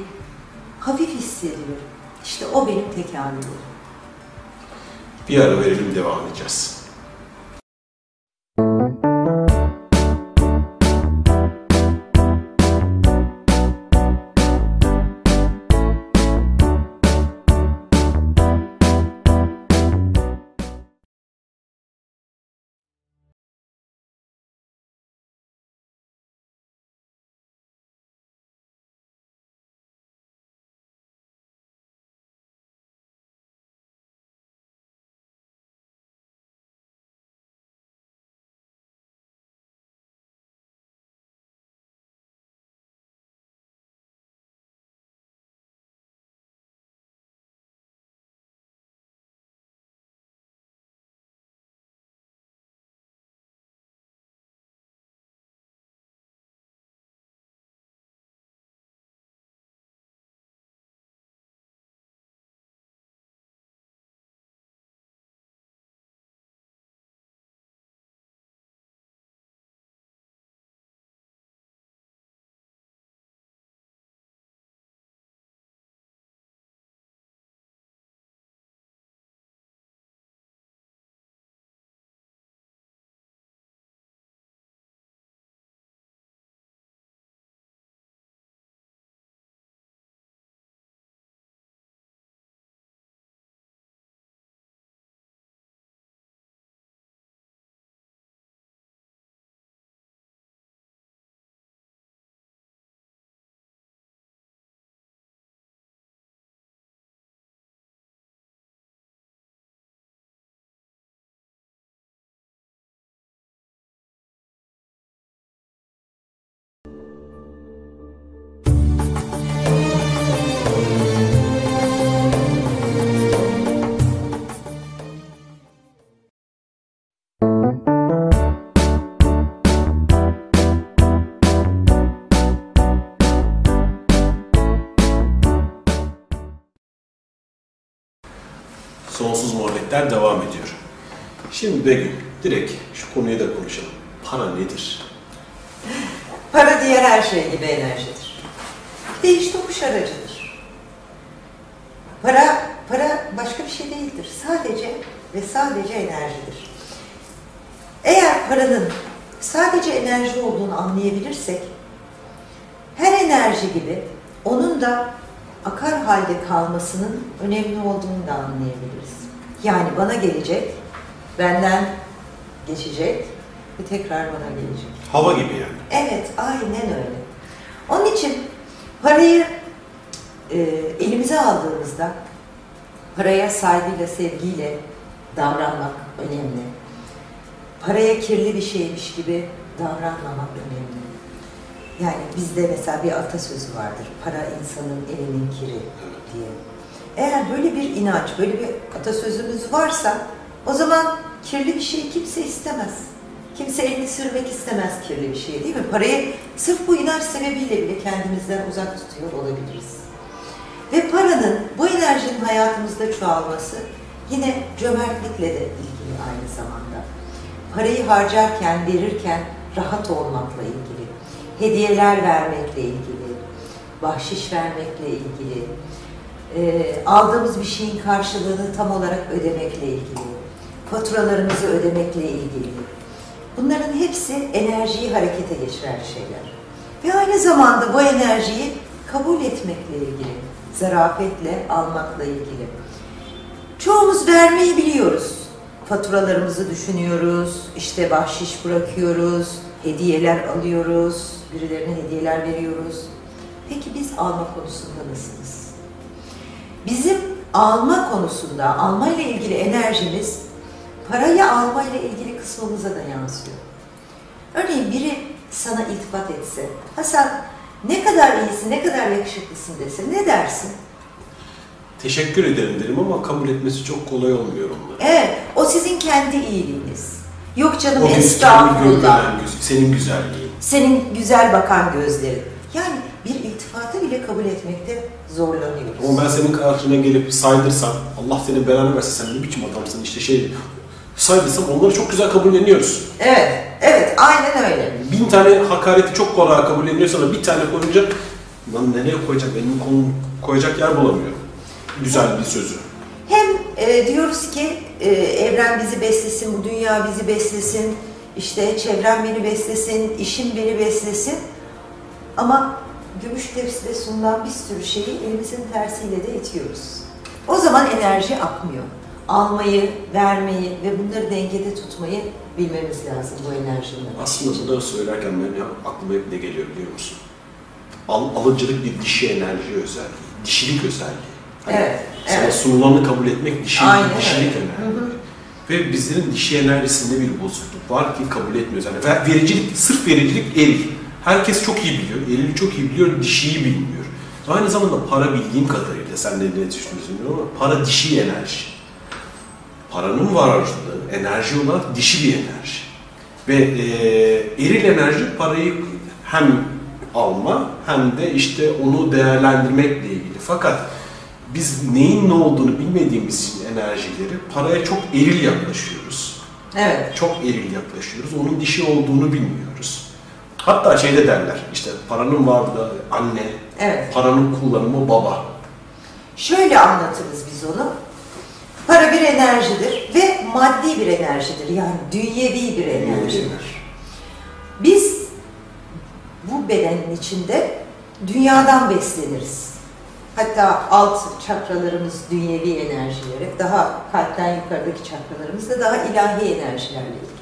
hafif hissediyorum. İşte o benim tekamülüm. Bir ara verelim devam edeceğiz. Muhabbetler devam ediyor. Şimdi Begüm, direkt şu konuya da konuşalım. Para nedir? Para diğer her şey gibi enerjidir. Değiş tokuş aracıdır. Para, para başka bir şey değildir. Sadece ve sadece enerjidir. Eğer paranın sadece enerji olduğunu anlayabilirsek, her enerji gibi onun da akar halde kalmasının önemli olduğunu da anlayabiliriz. Yani bana gelecek, benden geçecek ve tekrar bana gelecek. Hava gibi yani. Evet, aynen öyle. Onun için parayı e, elimize aldığımızda paraya saygıyla, sevgiyle davranmak önemli. Paraya kirli bir şeymiş gibi davranmamak önemli. Yani bizde mesela bir atasözü vardır. Para insanın elinin kiri diye. Eğer böyle bir inanç, böyle bir atasözümüz varsa o zaman kirli bir şey kimse istemez. Kimse elini sürmek istemez kirli bir şey değil mi? Parayı sırf bu inanç sebebiyle bile kendimizden uzak tutuyor olabiliriz. Ve paranın bu enerjinin hayatımızda çoğalması yine cömertlikle de ilgili aynı zamanda. Parayı harcarken, verirken rahat olmakla ilgili, hediyeler vermekle ilgili, bahşiş vermekle ilgili, e, aldığımız bir şeyin karşılığını tam olarak ödemekle ilgili, faturalarımızı ödemekle ilgili. Bunların hepsi enerjiyi harekete geçiren şeyler. Ve aynı zamanda bu enerjiyi kabul etmekle ilgili, zarafetle almakla ilgili. Çoğumuz vermeyi biliyoruz. Faturalarımızı düşünüyoruz, işte bahşiş bırakıyoruz, hediyeler alıyoruz, birilerine hediyeler veriyoruz. Peki biz alma konusunda nasılız? Bizim alma konusunda, alma ile ilgili enerjimiz parayı alma ile ilgili kısmımıza da yansıyor. Örneğin biri sana iltifat etse, Hasan ne kadar iyisin, ne kadar yakışıklısın dese ne dersin? Teşekkür ederim derim ama kabul etmesi çok kolay olmuyor onları. Evet, o sizin kendi iyiliğiniz. Yok canım O estağfurullah. göz- senin güzelliğin. Senin güzel bakan gözlerin. Yani bir iltifatı bile kabul etmekte zorlanıyoruz. Ama ben senin karşına gelip saydırsam Allah senin belanı versin sen ne biçim adamsın işte şey saydıysam onları çok güzel kabulleniyoruz. Evet, evet aynen öyle. Bin tane hakareti çok kolay kabulleniyor sana bir tane koyunca lan nereye koyacak benim konu koyacak yer bulamıyorum. Güzel bir sözü. Hem e, diyoruz ki e, evren bizi beslesin, bu dünya bizi beslesin, işte çevrem beni beslesin, işim beni beslesin. Ama gümüş tepside sunulan bir sürü şeyi elimizin tersiyle de itiyoruz. O zaman enerji akmıyor. Almayı, vermeyi ve bunları dengede tutmayı bilmemiz lazım bu enerjinin. Aslında bunları söylerken benim ya aklıma hep ne geliyor biliyor musun? Al, alıcılık bir dişi enerji özelliği, dişilik özelliği. Hani Evet, Sana evet. sunulanı kabul etmek dişi, Aynen dişilik öyle. önemli. Ve bizlerin dişi enerjisinde bir bozukluk var ki kabul etmiyoruz. Yani ver- vericilik, sırf vericilik eril. Herkes çok iyi biliyor, erili çok iyi biliyor, dişiyi bilmiyor. Aynı zamanda para bildiğim kadarıyla, sen de ne düşünüyorsun bilmiyorum ama para dişi enerji. Paranın varlığı enerji olarak dişi bir enerji. Ve e, eril enerji parayı hem alma hem de işte onu değerlendirmekle ilgili. Fakat biz neyin ne olduğunu bilmediğimiz için enerjileri paraya çok eril yaklaşıyoruz. Evet, Çok eril yaklaşıyoruz. Onun dişi olduğunu bilmiyoruz. Hatta şeyde derler işte paranın varlığı anne, evet. paranın kullanımı baba. Şöyle anlatırız biz onu. Para bir enerjidir ve maddi bir enerjidir. Yani dünyevi bir enerjidir. Biz bu bedenin içinde dünyadan besleniriz. Hatta alt çakralarımız dünyevi enerjilere, daha kalpten yukarıdaki çakralarımız da daha ilahi enerjilerle ilgilidir.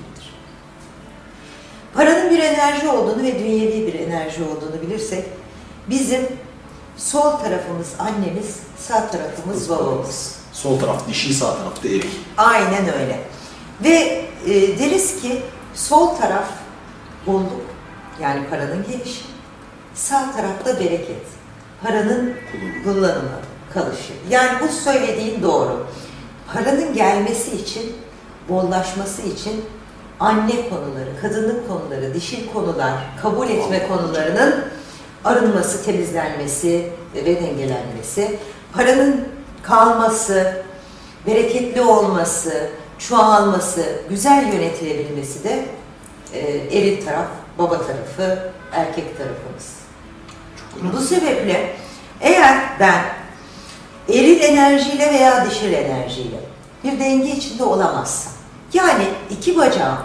Paranın bir enerji olduğunu ve dünyevi bir enerji olduğunu bilirsek, bizim sol tarafımız annemiz, sağ tarafımız babamız. Sol taraf dişi, sağ taraf da eril. Aynen öyle. Ve e, deriz ki sol taraf bolluk, yani paranın gelişi, sağ tarafta bereket, paranın kullanımı, kalışı. Yani bu söylediğin doğru. Paranın gelmesi için, bollaşması için anne konuları, kadınlık konuları, dişil konular, kabul etme konularının arınması, temizlenmesi ve dengelenmesi, paranın kalması, bereketli olması, çoğalması, güzel yönetilebilmesi de e, eril taraf, baba tarafı, erkek tarafımız. Bu sebeple eğer ben eril enerjiyle veya dişil enerjiyle bir denge içinde olamazsam, yani iki bacağım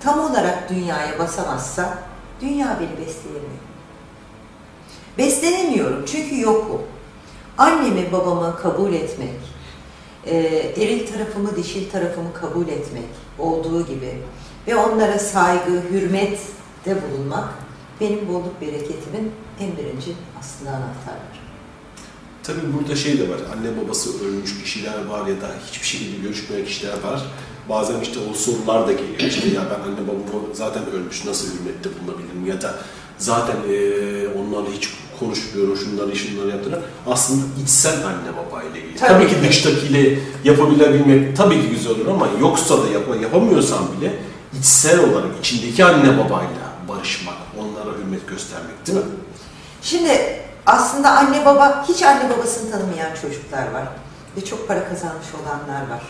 tam olarak dünyaya basamazsa, dünya beni besleyemiyor. Beslenemiyorum çünkü yokum. Annemi babamı kabul etmek, e, eril tarafımı dişil tarafımı kabul etmek olduğu gibi ve onlara saygı, hürmet de bulunmak benim bolluk bereketimin en birinci aslında anahtarları. Tabii burada şey de var, anne babası ölmüş kişiler var ya da hiçbir şekilde görüşmeyen kişiler var. Bazen işte o sorular da geliyor. İşte ya ben anne babamı zaten ölmüş, nasıl hürmette bulunabilirim? Ya da zaten eee onlarla hiç konuşmuyorum, şunları şunları yaptılar. Aslında içsel anne babayla ilgili. Tabii, Tabii ki ki. dıştakiyle yapabilebilmek tabii ki güzel olur ama yoksa da yap yapamıyorsan bile içsel olarak içindeki anne babayla barışmak, onlara hürmet göstermek değil mi? Şimdi aslında anne baba, hiç anne babasını tanımayan çocuklar var. Ve çok para kazanmış olanlar var.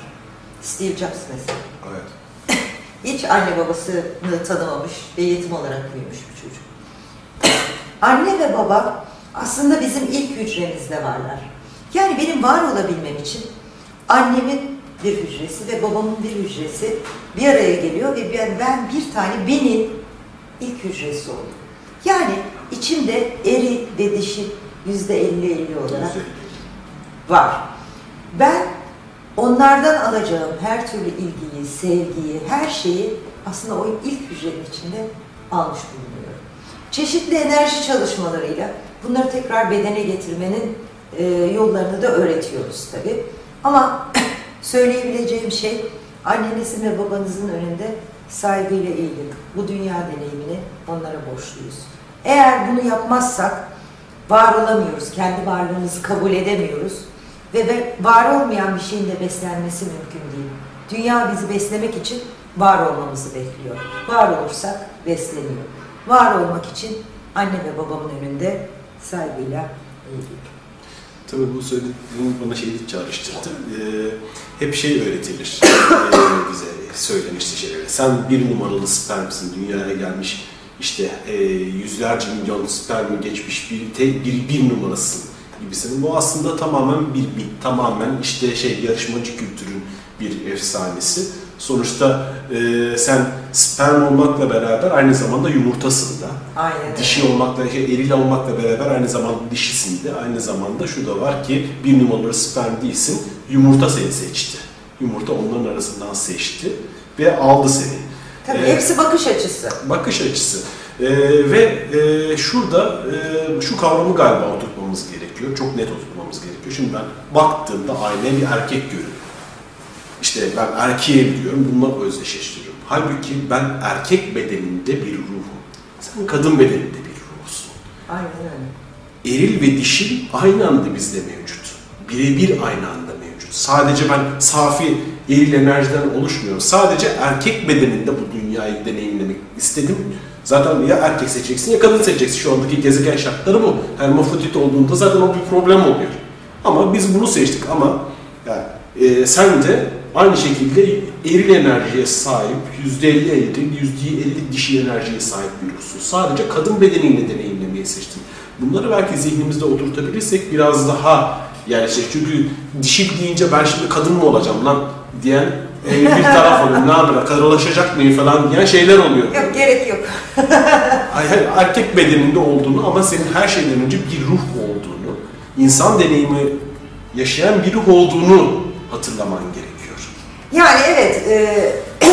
Steve Jobs mesela. Evet. <laughs> Hiç anne babasını tanımamış ve yetim olarak büyümüş bir çocuk. Anne ve baba aslında bizim ilk hücremizde varlar. Yani benim var olabilmem için annemin bir hücresi ve babamın bir hücresi bir araya geliyor ve ben, ben bir tane benim ilk hücresi oldum. Yani içimde eri ve dişi yüzde elli elli olarak var. Ben onlardan alacağım her türlü ilgiyi, sevgiyi, her şeyi aslında o ilk hücrenin içinde almış bulunuyorum. Çeşitli enerji çalışmalarıyla bunları tekrar bedene getirmenin e, yollarını da öğretiyoruz tabii. Ama <clears throat> söyleyebileceğim şey annenizin ve babanızın önünde saygıyla eğilin. Bu dünya deneyimini onlara borçluyuz. Eğer bunu yapmazsak var olamıyoruz, kendi varlığımızı kabul edemiyoruz ve, var olmayan bir şeyin de beslenmesi mümkün değil. Dünya bizi beslemek için var olmamızı bekliyor. Var olursak besleniyor. Var olmak için anne ve babamın önünde saygıyla eğiliyor. Tabii bu söylediğin bana şeyi çağrıştırdı. Ee, hep şey öğretilir <coughs> ee, bize söylenişli şeyler. Sen bir numaralı spermsin, dünyaya gelmiş işte e, yüzlerce milyon spermi geçmiş bir, te, bir, bir numarasın gibisinin. Bu aslında tamamen bir, bir tamamen işte şey yarışmacı kültürün bir efsanesi. Sonuçta e, sen sperm olmakla beraber aynı zamanda yumurtasın da. Aynen. Dişi olmakla, şey, eril olmakla beraber aynı zamanda dişisin de. Aynı zamanda şu da var ki bir numaralı sperm değilsin, yumurta seni seçti. Yumurta onların arasından seçti ve aldı seni. Tabii Ee, hepsi bakış açısı. bakış açısı. Ee, ve e, şurada e, şu kavramı galiba oturtmamız gerekiyor. Çok net oturtmamız gerekiyor. Şimdi ben baktığımda aynaya bir erkek görüyorum. İşte ben erkeğe biliyorum, bununla özdeşleştiriyorum. Halbuki ben erkek bedeninde bir ruhum. Sen kadın bedeninde bir ruhsun. Aynen öyle. Eril ve dişil aynı anda bizde mevcut. Birebir aynı anda mevcut. Sadece ben safi eril enerjiden oluşmuyorum. Sadece erkek bedeninde bu dünyayı deneyimlemek istedim. Zaten ya erkek seçeceksin ya kadın seçeceksin. Şu andaki gezegen şartları bu. Hermafrodit olduğunda zaten o bir problem oluyor. Ama biz bunu seçtik ama yani, e, sen de aynı şekilde eril enerjiye sahip, %50 eril, %50 dişi enerjiye sahip bir ruhsun. Sadece kadın bedeniyle deneyimlemeyi seçtin. Bunları belki zihnimizde oturtabilirsek biraz daha yani şey çünkü dişil deyince ben şimdi kadın mı olacağım lan diyen e, bir taraf oluyor. Ne yapayım, karılaşacak mıyım falan diyen şeyler oluyor. Yok gerek yok. <laughs> Erkek bedeninde olduğunu ama senin her şeyden önce bir ruh olduğunu, insan deneyimi yaşayan bir ruh olduğunu hatırlaman gerekiyor. Yani evet, e, <clears throat>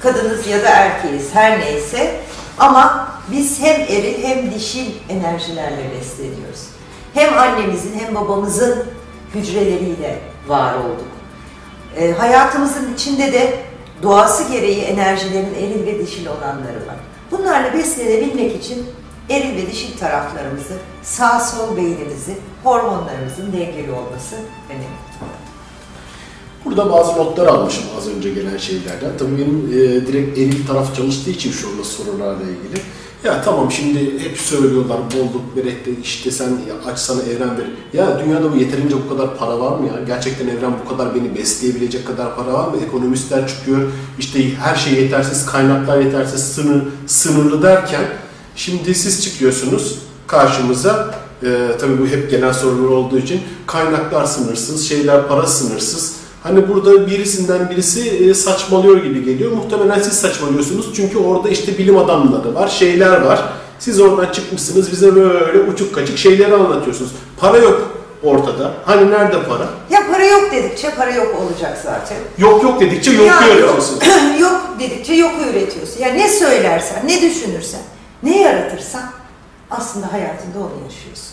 kadınız ya da erkeğiz her neyse ama biz hem eril hem dişil enerjilerle besleniyoruz. Hem annemizin hem babamızın hücreleriyle var olduk. E, hayatımızın içinde de doğası gereği enerjilerin eril ve dişil olanları var. Bunlarla beslenebilmek için eril ve dişil taraflarımızı, sağ sol beynimizi, hormonlarımızın dengeli olması önemli. Burada bazı notlar almışım az önce gelen şeylerden. Tabii benim e, direkt eril taraf çalıştığı için şu anda sorularla ilgili. Ya tamam şimdi hep söylüyorlar bolluk berekli işte sen aç sana evren verir. Ya dünyada bu yeterince bu kadar para var mı ya? Gerçekten evren bu kadar beni besleyebilecek kadar para var mı? Ekonomistler çıkıyor işte her şey yetersiz, kaynaklar yetersiz, sınır, sınırlı derken şimdi siz çıkıyorsunuz karşımıza e, tabii bu hep genel sorular olduğu için kaynaklar sınırsız, şeyler para sınırsız. Hani burada birisinden birisi e, saçmalıyor gibi geliyor. Muhtemelen siz saçmalıyorsunuz çünkü orada işte bilim adamları var, şeyler var. Siz oradan çıkmışsınız bize böyle uçuk kaçık şeyleri anlatıyorsunuz. Para yok ortada. Hani nerede para? Ya para yok dedikçe para yok olacak zaten. Yok yok dedikçe yok Ya görüyorsunuz. yok, <clears throat> yok dedikçe yok üretiyorsun. Ya ne söylersen, ne düşünürsen, ne yaratırsan aslında hayatında onu yaşıyorsun.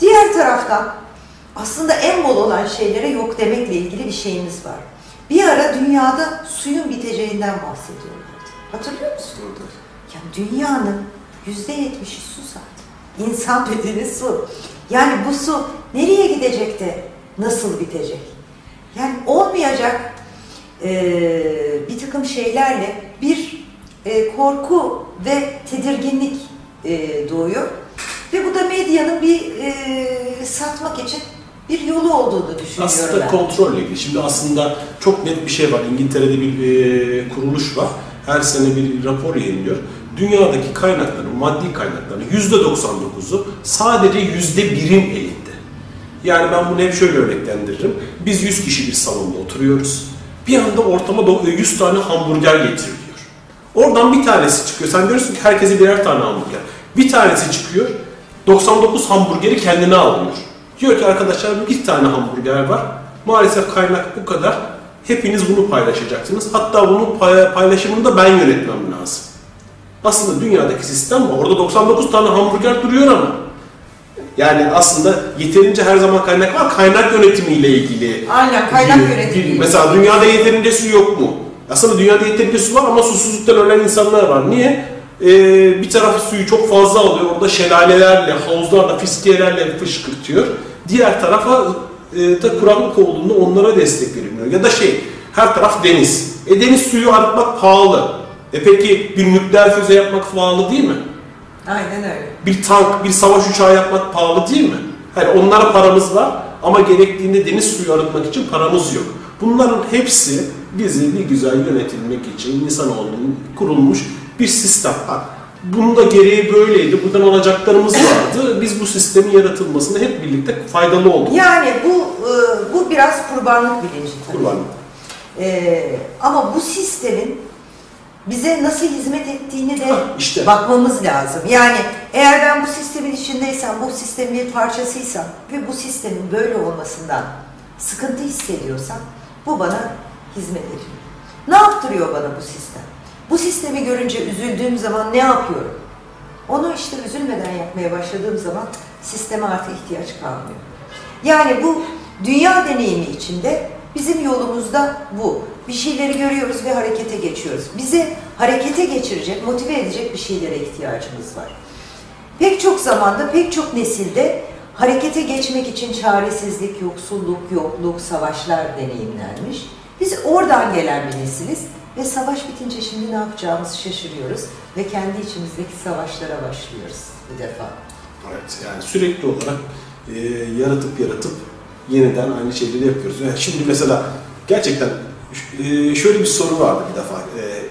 Diğer taraftan aslında en bol olan şeylere yok demekle ilgili bir şeyimiz var. Bir ara dünyada suyun biteceğinden bahsediyorlardı. Hatırlıyor musun? Ya dünyanın yüzde yetmişi su zaten. İnsan bedeni su. Yani bu su nereye gidecek de nasıl bitecek? Yani olmayacak eee, bir takım şeylerle bir eee, korku ve tedirginlik eee, doğuyor. Ve bu da medyanın bir eee, satmak için bir yolu olduğunu düşünüyorum Aslında ben. kontrolle ilgili. Şimdi aslında çok net bir şey var. İngiltere'de bir e, kuruluş var. Her sene bir rapor yayınlıyor. Dünyadaki kaynakların, maddi kaynakların %99'u sadece %1'in elinde. Yani ben bunu hep şöyle örneklendiririm. Biz 100 kişi bir salonda oturuyoruz. Bir anda ortama do- 100 tane hamburger getiriliyor. Oradan bir tanesi çıkıyor. Sen diyorsun ki herkese birer tane hamburger. Bir tanesi çıkıyor. 99 hamburgeri kendine alıyor. Diyor ki arkadaşlar bir tane hamburger var. Maalesef kaynak bu kadar. Hepiniz bunu paylaşacaksınız. Hatta bunun pay- paylaşımını da ben yönetmem lazım. Aslında dünyadaki sistem bu. Orada 99 tane hamburger duruyor ama. Yani aslında yeterince her zaman kaynak var. Kaynak yönetimiyle ilgili. Aynen, kaynak bir- yönetimi. Mesela dünyada yeterince su yok mu? Aslında dünyada yeterince su var ama susuzluktan ölen insanlar var. Niye? Ee, bir tarafı suyu çok fazla alıyor. Orada şelalelerle, havuzlarla, fiskiyelerle fışkırtıyor. Diğer tarafa e, da kuraklık olduğunda onlara destek veriliyor. Ya da şey, her taraf deniz. E deniz suyu arıtmak pahalı. E peki bir nükleer füze yapmak pahalı değil mi? Aynen öyle. Bir tank, bir savaş uçağı yapmak pahalı değil mi? Hani onlara paramız var ama gerektiğinde deniz suyu arıtmak için paramız yok. Bunların hepsi bizi bir güzel yönetilmek için insanoğlunun kurulmuş bir sistem. Ha, Bunda gereği böyleydi. Buradan alacaklarımız vardı. Biz bu sistemin yaratılmasında hep birlikte faydalı olduk. Yani bu e, bu biraz kurbanlık bilinci tabii. Kurbanlık. E, ama bu sistemin bize nasıl hizmet ettiğini de Ha, işte. bakmamız lazım. Yani eğer ben bu sistemin içindeysem, bu sistemin bir parçasıysam ve bu sistemin böyle olmasından sıkıntı hissediyorsam bu bana hizmet ediyor. Ne yaptırıyor bana bu sistem? Bu sistemi görünce üzüldüğüm zaman ne yapıyorum? Onu işte üzülmeden yapmaya başladığım zaman sisteme artık ihtiyaç kalmıyor. Yani bu dünya deneyimi içinde bizim yolumuzda bu. Bir şeyleri görüyoruz ve harekete geçiyoruz. Bizi harekete geçirecek, motive edecek bir şeylere ihtiyacımız var. Pek çok zamanda, pek çok nesilde harekete geçmek için çaresizlik, yoksulluk, yokluk, savaşlar deneyimlenmiş. Biz oradan gelen bir nesiliz ve savaş bitince şimdi ne yapacağımızı şaşırıyoruz ve kendi içimizdeki savaşlara başlıyoruz bu defa. Evet, yani sürekli olarak e, yaratıp yaratıp yeniden aynı şeyleri yapıyoruz. Yani şimdi mesela gerçekten e, şöyle bir soru vardı bir defa. E,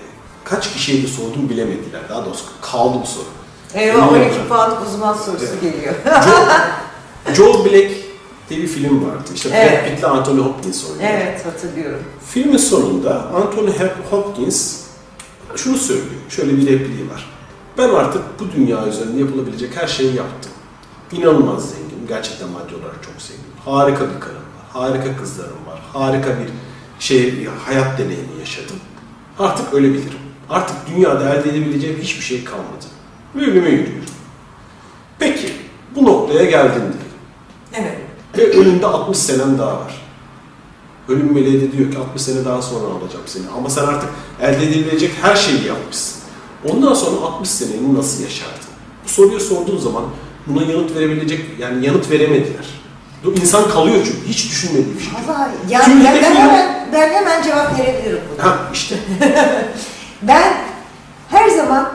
kaç kişiye de sordum bilemediler. Daha doğrusu kaldı bu soru. Eyvah Bilmiyorum. 12 puan uzman sorusu Evet. geliyor. Joel, Joel Black diye bir film vardı. İşte Evet. Brad Pitt'le Anthony Hopkins oynuyor. evet hatırlıyorum. Filmin sonunda Anthony Hopkins şunu söylüyor. Şöyle bir repliği var. Ben artık bu dünya üzerinde yapılabilecek her şeyi yaptım. İnanılmaz zengin. Gerçekten maddi olarak çok zengin. Harika bir karım var. Harika kızlarım var. Harika bir şey, hayat deneyimi yaşadım. Artık ölebilirim. Artık dünyada elde edebileceğim hiçbir şey kalmadı. Ve ölüme yürüyorum. Peki, bu noktaya geldin diyelim. Evet. Ve önünde 60 senen daha var. Ölüm meleği de diyor ki 60 sene daha sonra alacağım seni. Ama sen artık elde edilebilecek her şeyi yapmışsın. Ondan sonra 60 seneni nasıl yaşardın? Bu soruyu sorduğun zaman buna yanıt verebilecek, yani yanıt veremediler. İnsan kalıyor çünkü hiç düşünmediği bir şey. Yani Çünkü ben, ben, film- hemen, ben hemen cevap verebilirim buna. Ha işte. <laughs> Ben her zaman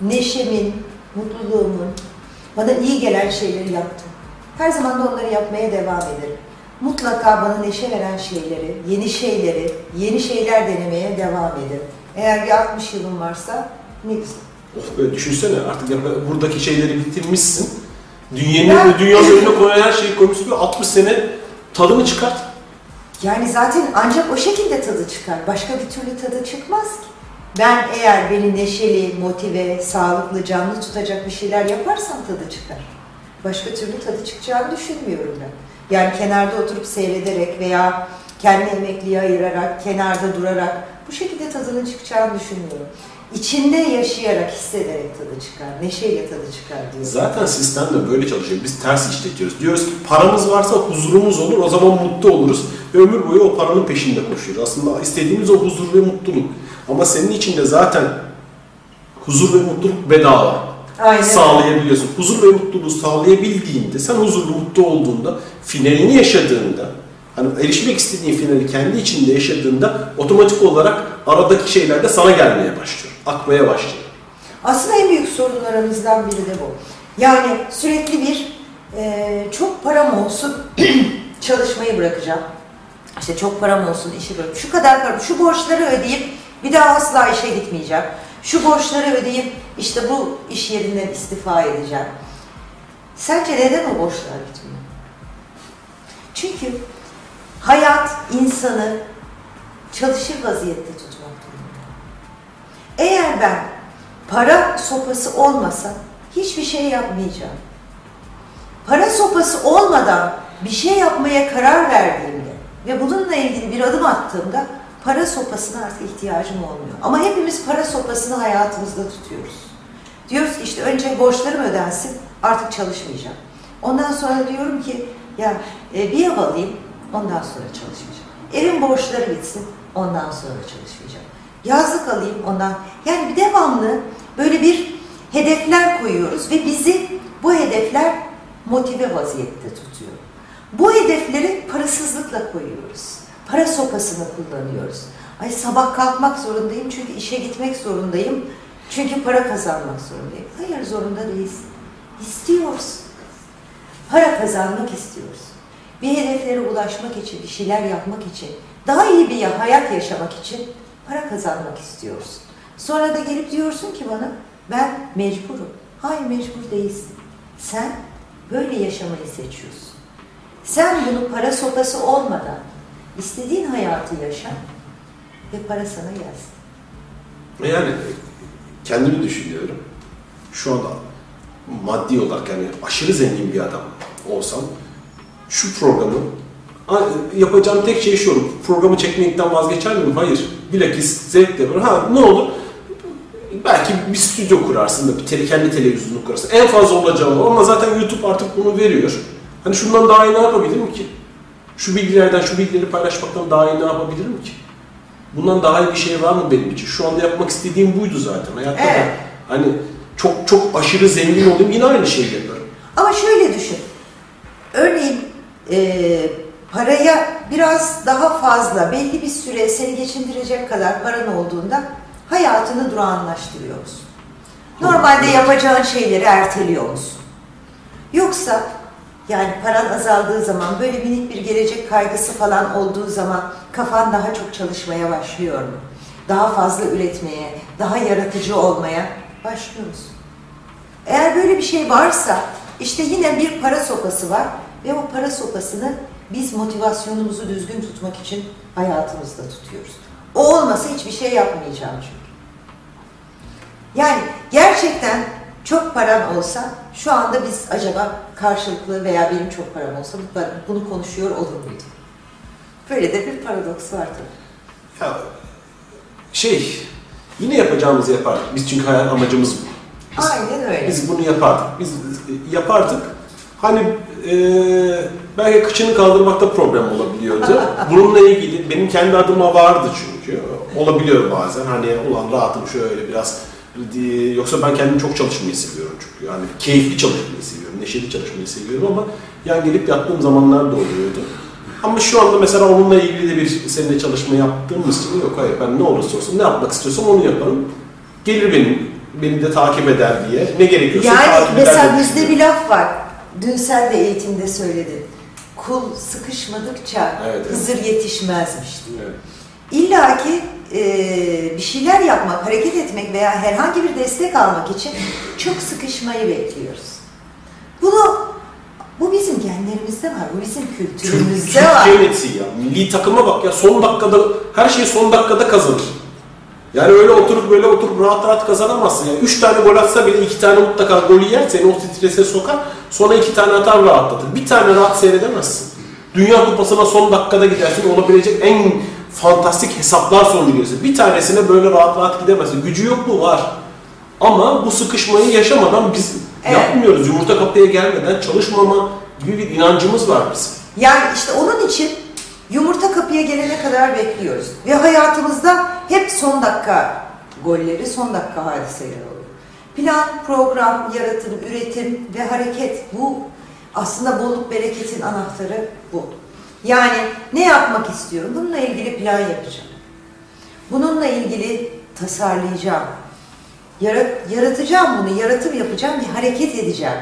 neşemin, mutluluğumun, bana iyi gelen şeyleri yaptım. Her zaman da onları yapmaya devam ederim. Mutlaka bana neşe veren şeyleri, yeni şeyleri, yeni şeyler denemeye devam ederim. Eğer bir 60 yılım varsa ne güzel. Of böyle düşünsene artık ya buradaki şeyleri bitirmişsin. Dünyanın, Ben- dünyanın önüne koyan her şeyi koymuşsun. Böyle 60 sene tadını çıkart. Yani zaten ancak o şekilde tadı çıkar. Başka bir türlü tadı çıkmaz ki. Ben eğer beni neşeli, motive, sağlıklı, canlı tutacak bir şeyler yaparsam tadı çıkar. Başka türlü tadı çıkacağını düşünmüyorum ben. Yani kenarda oturup seyrederek veya kendi emekliye ayırarak, kenarda durarak bu şekilde tadının çıkacağını düşünmüyorum. İçinde yaşayarak, hissederek tadı çıkar, neşeyle tadı çıkar diyorum. Zaten sistem de böyle çalışıyor. Biz ters işletiyoruz. Diyoruz ki paramız varsa huzurumuz olur, o zaman mutlu oluruz. Ve ömür boyu o paranın peşinde koşuyoruz. Aslında istediğimiz o huzur ve mutluluk. Ama senin için de zaten huzur ve mutluluk bedava. Aynen. Sağlayabiliyorsun. Huzur ve mutluluğu sağlayabildiğinde, sen huzurlu, mutlu olduğunda, finalini yaşadığında, hani erişmek istediğin finali kendi içinde yaşadığında otomatik olarak aradaki şeyler de sana gelmeye başlıyor. Akmaya başlıyor. Aslında en büyük sorunlarımızdan biri de bu. Yani sürekli bir e, çok param olsun <clears throat> çalışmayı bırakacağım. İşte çok param olsun işi bırak. Şu kadar param, şu borçları ödeyip bir daha asla işe gitmeyeceğim. Şu borçları ödeyip işte bu iş yerinden istifa edeceğim. Sence neden o borçlar bitmiyor? Çünkü hayat insanı çalışır vaziyette tutmak durumunda. Eğer ben para sopası olmasa hiçbir şey yapmayacağım. Para sopası olmadan bir şey yapmaya karar verdiğimde ve bununla ilgili bir adım attığımda para sopasına artık ihtiyacım olmuyor. Ama hepimiz para sopasını hayatımızda tutuyoruz. Diyoruz ki işte önce borçlarım ödensin artık çalışmayacağım. Ondan sonra diyorum ki ya e, bir ev alayım ondan sonra çalışmayacağım. Evin borçları bitsin ondan sonra çalışmayacağım. Yazlık alayım ondan. Yani bir devamlı böyle bir hedefler koyuyoruz ve bizi bu hedefler motive vaziyette tutuyor. Bu hedefleri parasızlıkla koyuyoruz. Para sopasını kullanıyoruz. Ay sabah kalkmak zorundayım çünkü işe gitmek zorundayım. Çünkü para kazanmak zorundayım. Hayır zorunda değilsin. İstiyorsun. para kazanmak istiyoruz. Bir hedeflere ulaşmak için, bir şeyler yapmak için, daha iyi bir hayat yaşamak için para kazanmak istiyoruz. Sonra da gelip diyorsun ki bana ben mecburum. Hayır mecbur değilsin. Sen böyle yaşamayı seçiyorsun. Sen bunu para sopası olmadan istediğin hayatı yaşa ve para sana gelsin. Yani kendimi düşünüyorum. Şu anda maddi olarak yani aşırı zengin bir adam olsam şu programı yapacağım tek şey şu olur. Programı çekmekten vazgeçer miyim? Hayır. Bilakis zevkle var. Ha ne olur? Belki bir stüdyo kurarsın da bir tele, kendi televizyonunu kurarsın. En fazla olacağı o ama zaten YouTube artık bunu veriyor. Hani şundan daha iyi ne yapabilirim ki? Şu bilgilerden, şu bilgileri paylaşmaktan daha iyi ne yapabilirim ki? Bundan daha iyi bir şey var mı benim için? Şu anda yapmak istediğim buydu zaten. Hayatta Evet. da hani çok çok aşırı zengin olayım yine aynı şeyi yaparım. Ama şöyle düşün. Örneğin e, paraya biraz daha fazla belli bir süre seni geçindirecek kadar paran olduğunda hayatını durağanlaştırıyor musun? Normalde yapacağın şeyleri erteliyor musun? Yoksa yani paran azaldığı zaman böyle minik bir gelecek kaygısı falan olduğu zaman kafan daha çok çalışmaya başlıyor mu? Daha fazla üretmeye, daha yaratıcı olmaya başlıyor musun? Eğer böyle bir şey varsa işte yine bir para sopası var ve o para sopasını biz motivasyonumuzu düzgün tutmak için hayatımızda tutuyoruz. O olmasa hiçbir şey yapmayacağım çünkü. Yani gerçekten çok paran olsa şu anda biz acaba karşılıklı veya benim çok param olsa bu- bunu konuşuyor olur muyduk? Böyle de bir paradoks var tabii. Ya şey yine yapacağımızı yapardık. Biz çünkü hayat amacımız bu. Biz, Aynen öyle. Biz bunu yapardık. Biz yapardık. Hani eee belki kıçını kaldırmakta problem olabiliyordu. <laughs> Bununla ilgili benim kendi adıma vardı çünkü. Olabiliyor bazen. Hani ulan rahatım şöyle biraz yoksa ben kendim çok çalışmayı seviyorum çünkü. Yani keyifli çalışmayı seviyorum, neşeli çalışmayı seviyorum ama yani gelip yattığım zamanlar da oluyordu. Ama şu anda mesela onunla ilgili de bir seninle çalışma yaptığımız için yok hayır ben ne olursa olsun ne yapmak istiyorsam onu yaparım. Gelir benim, beni de takip eder diye. Ne gerekiyorsa Yani takip eder mesela diye bizde bir laf var. Dün sen de eğitimde söyledin. Kul sıkışmadıkça Evet, evet. Hızır yetişmezmiş diye. Evet. İlla ki e, bir şeyler yapmak, hareket etmek veya herhangi bir destek almak için çok sıkışmayı bekliyoruz. Bunu bu bizim genlerimizde var, bu bizim kültürümüzde var. Türkiye nesi ya? Milli takıma bak ya son dakikada her şeyi son dakikada kazanır. Yani öyle oturup böyle oturup rahat rahat kazanamazsın. Yani üç tane gol atsa bile iki tane mutlaka golü yer seni o strese sokar. Sonra iki tane atar rahatlatır. Bir tane rahat seyredemezsin. Dünya kupasına son dakikada gidersin olabilecek en fantastik hesaplar sonucu. Bir tanesine böyle rahat rahat gidemezsin. Gücü yok mu? Var. Ama bu sıkışmayı yaşamadan biz Evet. yapmıyoruz. Yumurta kapıya gelmeden çalışmama gibi bir inancımız var bizim. Yani işte onun için yumurta kapıya gelene kadar bekliyoruz. Ve hayatımızda hep son dakika golleri, son dakika hadiseleri oluyor. Plan, program, yaratım, üretim ve hareket bu aslında bolluk bereketin anahtarı bu. Yani ne yapmak istiyorum? Bununla ilgili plan yapacağım. Bununla ilgili tasarlayacağım. Yarat- yaratacağım bunu, yaratım yapacağım, bir hareket edeceğim.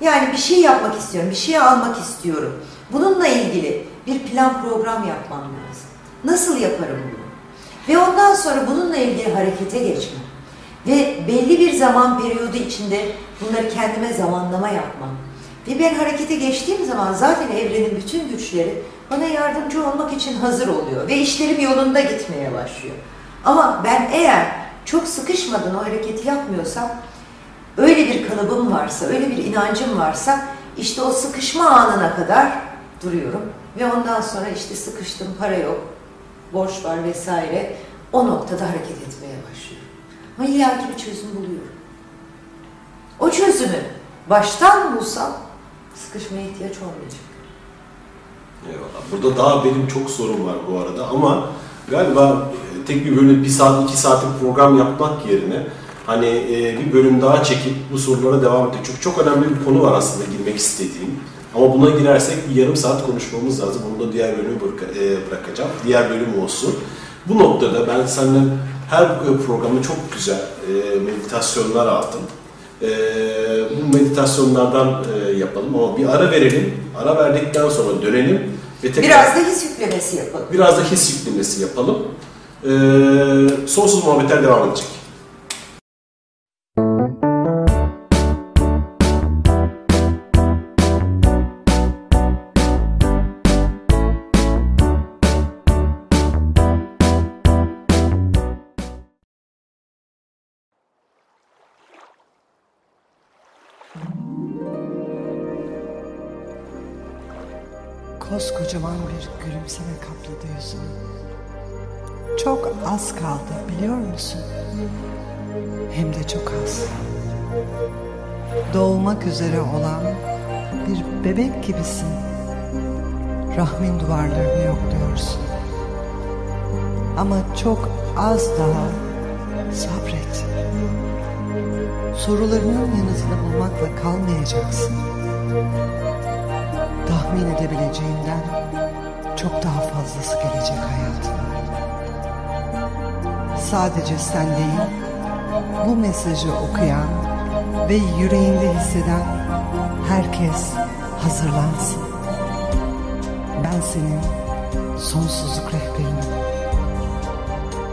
Yani bir şey yapmak istiyorum, bir şey almak istiyorum. Bununla ilgili bir plan program yapmam lazım. Nasıl yaparım bunu? Ve ondan sonra bununla ilgili harekete geçmem. Ve belli bir zaman periyodu içinde bunları kendime zamanlama yapmam. Ve ben harekete geçtiğim zaman zaten evrenin bütün güçleri bana yardımcı olmak için hazır oluyor. Ve işlerim yolunda gitmeye başlıyor. Ama ben eğer çok sıkışmadan o hareketi yapmıyorsam, öyle bir kalıbım varsa, öyle bir inancım varsa işte o sıkışma anına kadar duruyorum. Ve ondan sonra işte sıkıştım, para yok, borç var vesaire. O noktada hareket etmeye başlıyorum. Ama illaki bir çözüm buluyorum. O çözümü baştan bulsam sıkışmaya ihtiyaç olmayacak. Burada daha benim çok sorum var bu arada ama galiba e, tek bir böyle bir saat iki saatlik program yapmak yerine hani e, bir bölüm daha çekip bu sorulara devam etmek. Çünkü çok önemli bir konu var aslında girmek istediğim. Ama buna girersek bir yarım saat konuşmamız lazım. Bunu da diğer bırak- e, bırakacağım. Diğer bölüm olsun. Bu noktada ben senden her programda çok güzel meditasyonlar aldım. E, bu meditasyonlardan e, yapalım ama bir ara verelim. Ara verdikten sonra dönelim ve tekrar Biraz da his yüklemesi yapalım. biraz da his yüklemesi yapalım. E, sonsuz muhabbetler devam edecek. Koskocaman bir gülümseme kapladı yüzünü. Çok az kaldı biliyor musun? Hem de çok az. Doğmak üzere olan bir bebek gibisin. Rahmin duvarlarını yokluyorsun. Ama çok az daha sabret. Sorularının yanıtını bulmakla kalmayacaksın tahmin edebileceğinden çok daha fazlası gelecek hayatına. Sadece sen değil, bu mesajı okuyan ve yüreğinde hisseden herkes hazırlansın. Ben senin sonsuzluk rehberinim.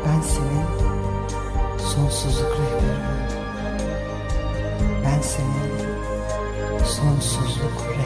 Ben senin sonsuzluk rehberinim. Sonsuzluk rehberinim.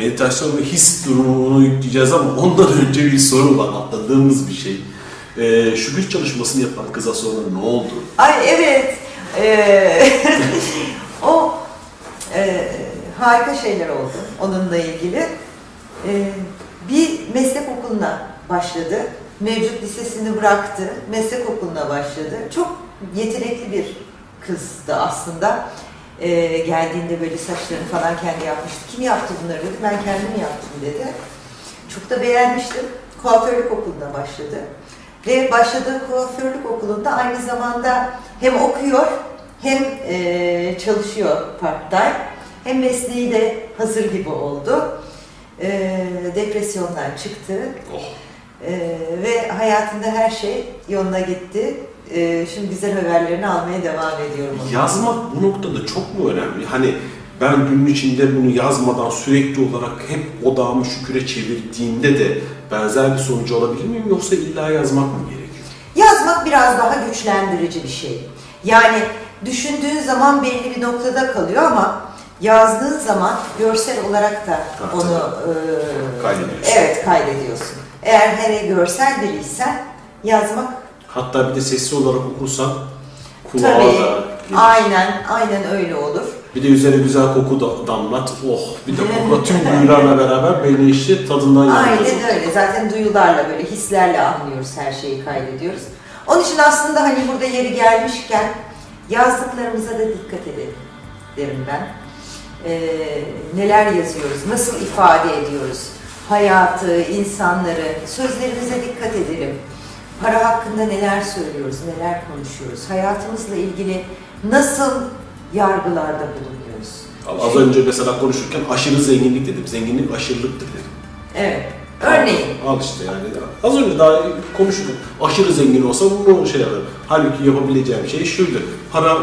Meditasyon ve his durumunu yükleyeceğiz ama ondan önce bir soru var. Atladığımız bir şey. Ee, şükür çalışmasını yapan kıza sonra ne oldu? Ay evet. Ee, <laughs> o e, harika şeyler oldu onunla ilgili. Ee, bir meslek okuluna başladı. Mevcut lisesini bıraktı. Meslek okuluna başladı. Çok yetenekli bir kızdı aslında. Ee, geldiğinde böyle saçlarını falan kendi yapmıştı. Kim yaptı bunları dedi. Ben kendim yaptım dedi. Çok da beğenmiştim. Kuaförlük okuluna başladı. Ve başladığı kuaförlük okulunda aynı zamanda hem okuyor hem e, çalışıyor part-time. Hem mesleği de hazır gibi oldu. E, depresyondan çıktı. Oh. E, ve hayatında her şey yoluna gitti. E, şimdi güzel haberlerini almaya devam ediyorum. Yazmak bu noktada çok mu önemli? Hani ben günün içinde bunu yazmadan sürekli olarak hep odağımı şüküre çevirdiğimde de benzer bir sonucu alabilir miyim? Yoksa illa yazmak mı gerekiyor? Yazmak biraz daha güçlendirici bir şey. Yani düşündüğün zaman belli bir noktada kalıyor ama Yazdığın zaman görsel olarak da Tabii, onu e, Kaydediyorsun. Evet kaydediyorsun. Eğer hele görsel biriysen yazmak Hatta bir de sesli olarak okursan kulağa tabii da gelir. aynen aynen öyle olur. Bir de üzerine güzel koku da damlat. Oh bir de kokla <laughs> tüm duyularla beraber beyni işi tadından yanıyorsun. Aynen öyle. Zaten duyularla böyle hislerle anlıyoruz her şeyi kaydediyoruz. Onun için aslında hani burada yeri gelmişken yazdıklarımıza da dikkat edelim derim ben. Ee, neler yazıyoruz, nasıl ifade ediyoruz, hayatı, insanları, sözlerimize dikkat edelim. Para hakkında neler söylüyoruz, neler konuşuyoruz, hayatımızla ilgili nasıl yargılarda bulunuyoruz. Az önce mesela konuşurken aşırı zenginlik dedim. Zenginlik aşırılıktır dedim. Evet, örneğin. Al işte yani. Az önce daha konuştuk. Aşırı zengin olsa bunu şey yaparım. Halbuki yapabileceğim şey şuydu. Para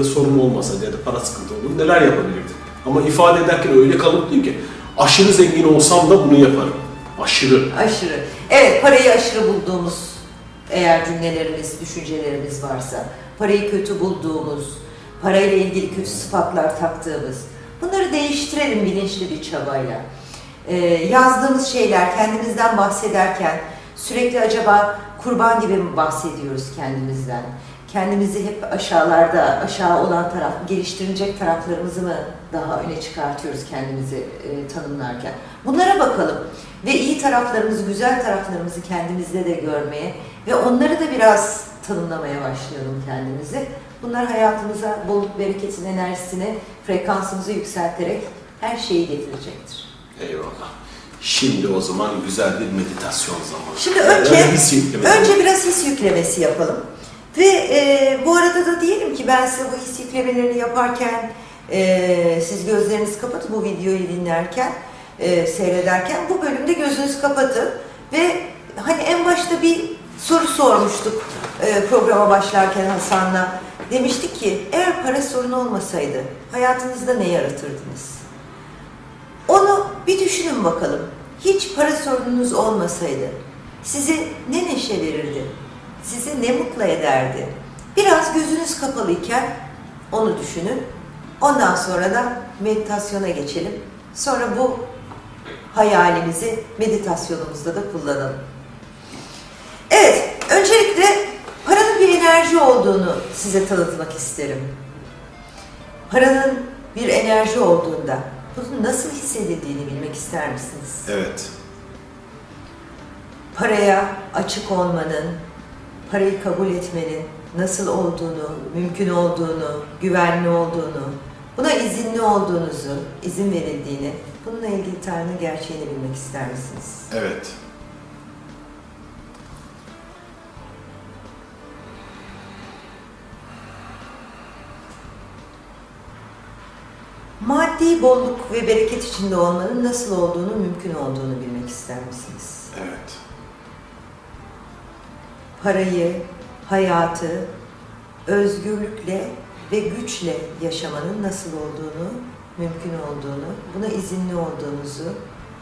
e, sorunu olmasaydı ya da para sıkıntı olur neler yapabilirdim? Ama ifade ederken öyle kalıp diyor ki aşırı zengin olsam da bunu yaparım. Aşırı. Aşırı. Evet, parayı aşırı bulduğumuz eğer cümlelerimiz, düşüncelerimiz varsa, parayı kötü bulduğumuz, parayla ilgili kötü sıfatlar taktığımız, bunları değiştirelim bilinçli bir çabayla. Ee, yazdığımız şeyler, kendimizden bahsederken sürekli acaba kurban gibi mi bahsediyoruz kendimizden? Kendimizi hep aşağılarda, aşağı olan taraf, geliştirilecek taraflarımızı mı daha öne çıkartıyoruz kendimizi e, tanımlarken? Bunlara bakalım ve iyi taraflarımızı, güzel taraflarımızı kendimizde de görmeye ve onları da biraz tanımlamaya başlayalım kendimizi. Bunlar hayatımıza bolluk bereketin enerjisini, frekansımızı yükselterek her şeyi getirecektir. Eyvallah. Şimdi o zaman güzel bir meditasyon zamanı. Şimdi Yani önce yükleme önce biraz his yüklemesi yapalım. Ve e, bu arada da diyelim ki ben size bu his yüklemelerini yaparken e, siz gözlerinizi kapatın bu videoyu dinlerken, e, seyrederken bu bölümde gözünüzü kapatın ve hani en başta bir soru sormuştuk e, programa başlarken Hasan'la. Demiştik ki eğer para sorunu olmasaydı hayatınızda ne yaratırdınız? Onu bir düşünün bakalım. Hiç para sorununuz olmasaydı sizi ne neşe verirdi? Sizi ne mutlu ederdi? Biraz gözünüz kapalıyken onu düşünün. Ondan sonra da meditasyona geçelim. Sonra bu hayalimizi meditasyonumuzda da kullanalım. Evet, öncelikle paranın bir enerji olduğunu size tanıtmak isterim. Paranın bir enerji olduğunda bunun nasıl hissedildiğini bilmek ister misiniz? Evet. Paraya açık olmanın, parayı kabul etmenin nasıl olduğunu, mümkün olduğunu, güvenli olduğunu, buna izinli olduğunuzu, izin verildiğini, bununla ilgili Tanrı gerçeğini bilmek ister misiniz? Evet. Maddi bolluk ve bereket içinde olmanın nasıl olduğunu, mümkün olduğunu bilmek ister misiniz? Evet. Parayı, hayatı özgürlükle ve güçle yaşamanın nasıl olduğunu, mümkün olduğunu, buna izinli olduğunuzu,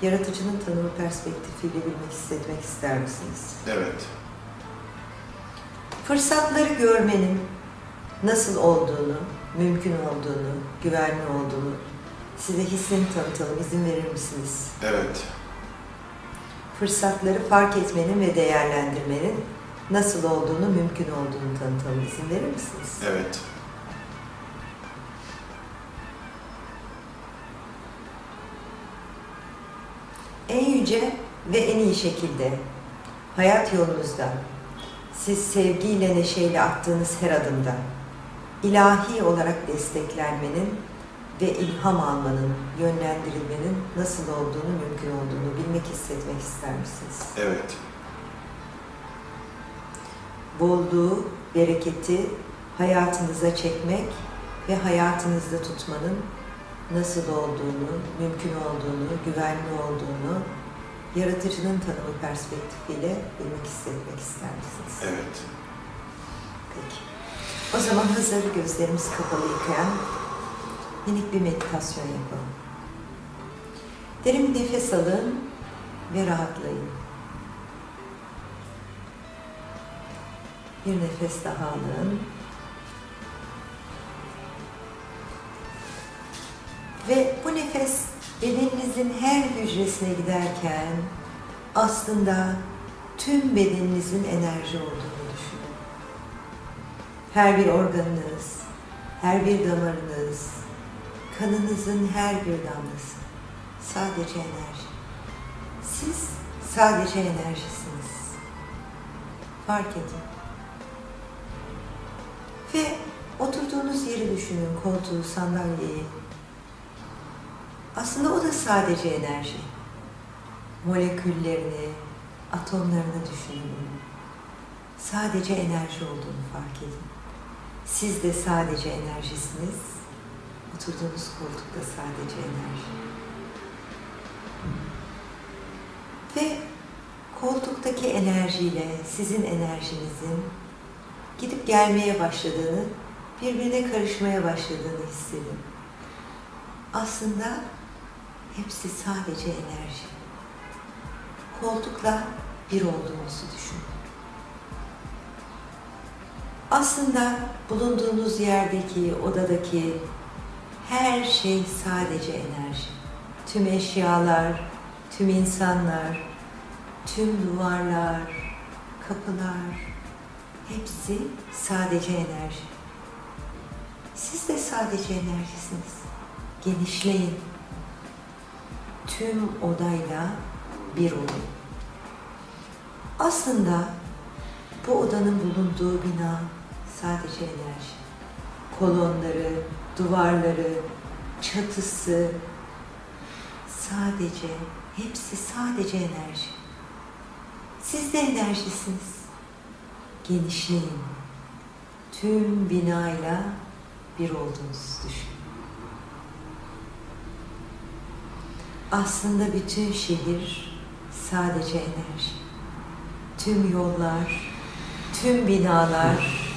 yaratıcının tanımı perspektifiyle bilmek, hissetmek ister misiniz? Evet. Fırsatları görmenin nasıl olduğunu, mümkün olduğunu, güvenli olduğunu size hissini tanıtalım, izin verir misiniz? Evet. Fırsatları fark etmenin ve değerlendirmenin nasıl olduğunu, mümkün olduğunu tanıtalım, izin verir misiniz? Evet. En yüce ve en iyi şekilde hayat yolunuzda siz sevgiyle, neşeyle attığınız her adımda ilahi olarak desteklenmenin ve ilham almanın, yönlendirilmenin nasıl olduğunu, mümkün olduğunu bilmek, hissetmek ister misiniz? Evet. Bolluğu, bereketi hayatınıza çekmek ve hayatınızda tutmanın nasıl olduğunu, mümkün olduğunu, güvenli olduğunu yaratıcının tanımı perspektifiyle bilmek, hissetmek ister misiniz? Evet. Peki. O zaman hazır gözlerimiz kapalıyken minik bir meditasyon yapalım. Derin bir nefes alın ve rahatlayın. Bir nefes daha alın. Ve bu nefes bedeninizin her hücresine giderken aslında tüm bedeninizin enerji olduğunu düşünün. Her bir organınız, her bir damarınız, kanınızın her bir damlası sadece enerji. Siz sadece enerjisiniz. Fark edin. Ve oturduğunuz yeri düşünün, koltuğu, sandalyeyi. Aslında o da sadece enerji. Moleküllerini, atomlarını düşünün. Sadece enerji olduğunu fark edin. Siz de sadece enerjisiniz. Oturduğunuz koltukta sadece enerji. Ve koltuktaki enerjiyle sizin enerjinizin gidip gelmeye başladığını, birbirine karışmaya başladığını hissedin. Aslında hepsi sadece enerji. Koltukla bir olduğunuzu düşünün. Aslında bulunduğunuz yerdeki, odadaki her şey sadece enerji. Tüm eşyalar, tüm insanlar, tüm duvarlar, kapılar, hepsi sadece enerji. Siz de sadece enerjisiniz. Genişleyin. Tüm odayla bir olun. Aslında bu odanın bulunduğu bina sadece enerji. Kolonları, duvarları, çatısı sadece, hepsi sadece enerji. Siz de enerjisiniz. Genişleyin. Tüm binayla bir olduğunuzu düşünün. Aslında bütün şehir sadece enerji. Tüm yollar, tüm binalar,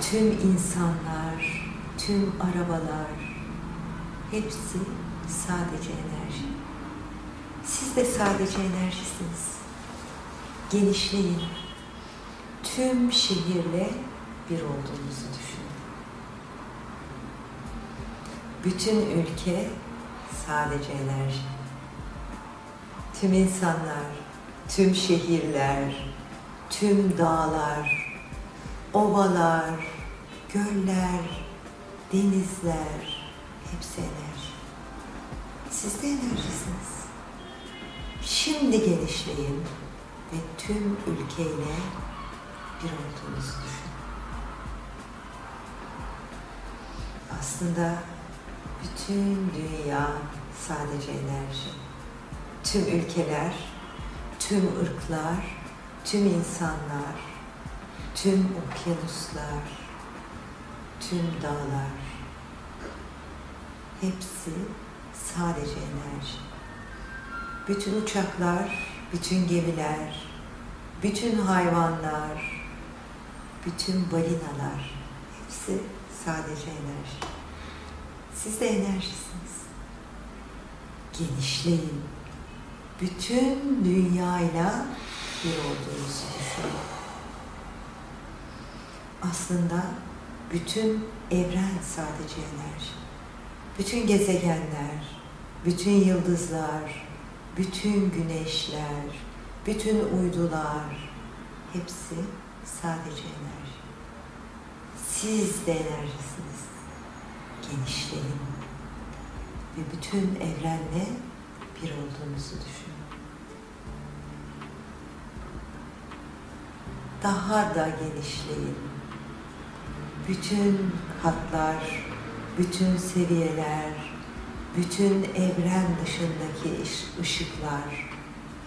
tüm insanlar, tüm arabalar hepsi sadece enerji. Siz de sadece enerjisiniz. Genişleyin. Tüm şehirle bir olduğunuzu düşünün. Bütün ülke sadece enerji. Tüm insanlar, tüm şehirler, tüm dağlar, ovalar, göller, denizler hepsi enerji. Siz de enerjisiniz. Şimdi genişleyin ve tüm ülkeyle bir olduğunuzu düşünün. Aslında bütün dünya sadece enerji. Tüm ülkeler, tüm ırklar, tüm insanlar, tüm okyanuslar, tüm dağlar hepsi sadece enerji. Bütün uçaklar, bütün gemiler, bütün hayvanlar, bütün balinalar hepsi sadece enerji. Siz de enerjisiniz. Genişleyin. Bütün dünyayla bir olduğunuzu düşünün. Aslında bütün evren sadece enerji. Bütün gezegenler, bütün yıldızlar, bütün güneşler, bütün uydular hepsi sadece enerji. Siz de enerjisiniz. Genişleyin ve bütün evrenle bir olduğunuzu düşünün. Daha da genişleyin. Bütün hatlar, bütün seviyeler, bütün evren dışındaki ış- ışıklar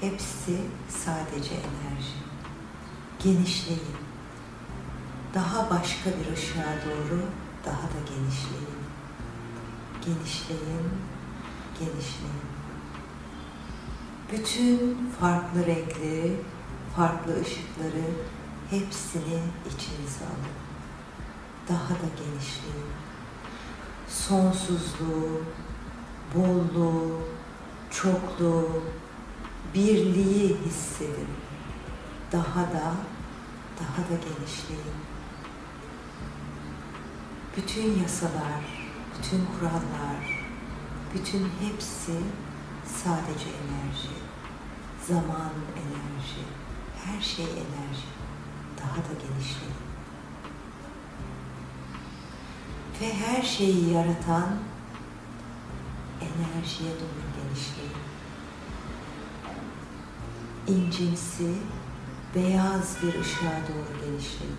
hepsi sadece enerji. Genişleyin. Daha başka bir ışığa doğru daha da genişleyin. Genişleyin, genişleyin. Bütün farklı renkleri, farklı ışıkları hepsini içinize alın. Daha da genişleyin. Sonsuzluğu, bolluğu, çokluğu, birliği hissedin. Daha da, daha da genişleyin. Bütün yasalar, bütün kurallar, Bütün hepsi sadece enerji. Zaman enerji. Her şey enerji. Daha da genişleyin. Ve her şeyi yaratan enerjiye doğru genişleyin. İncimsi, beyaz bir ışığa doğru genişleyin.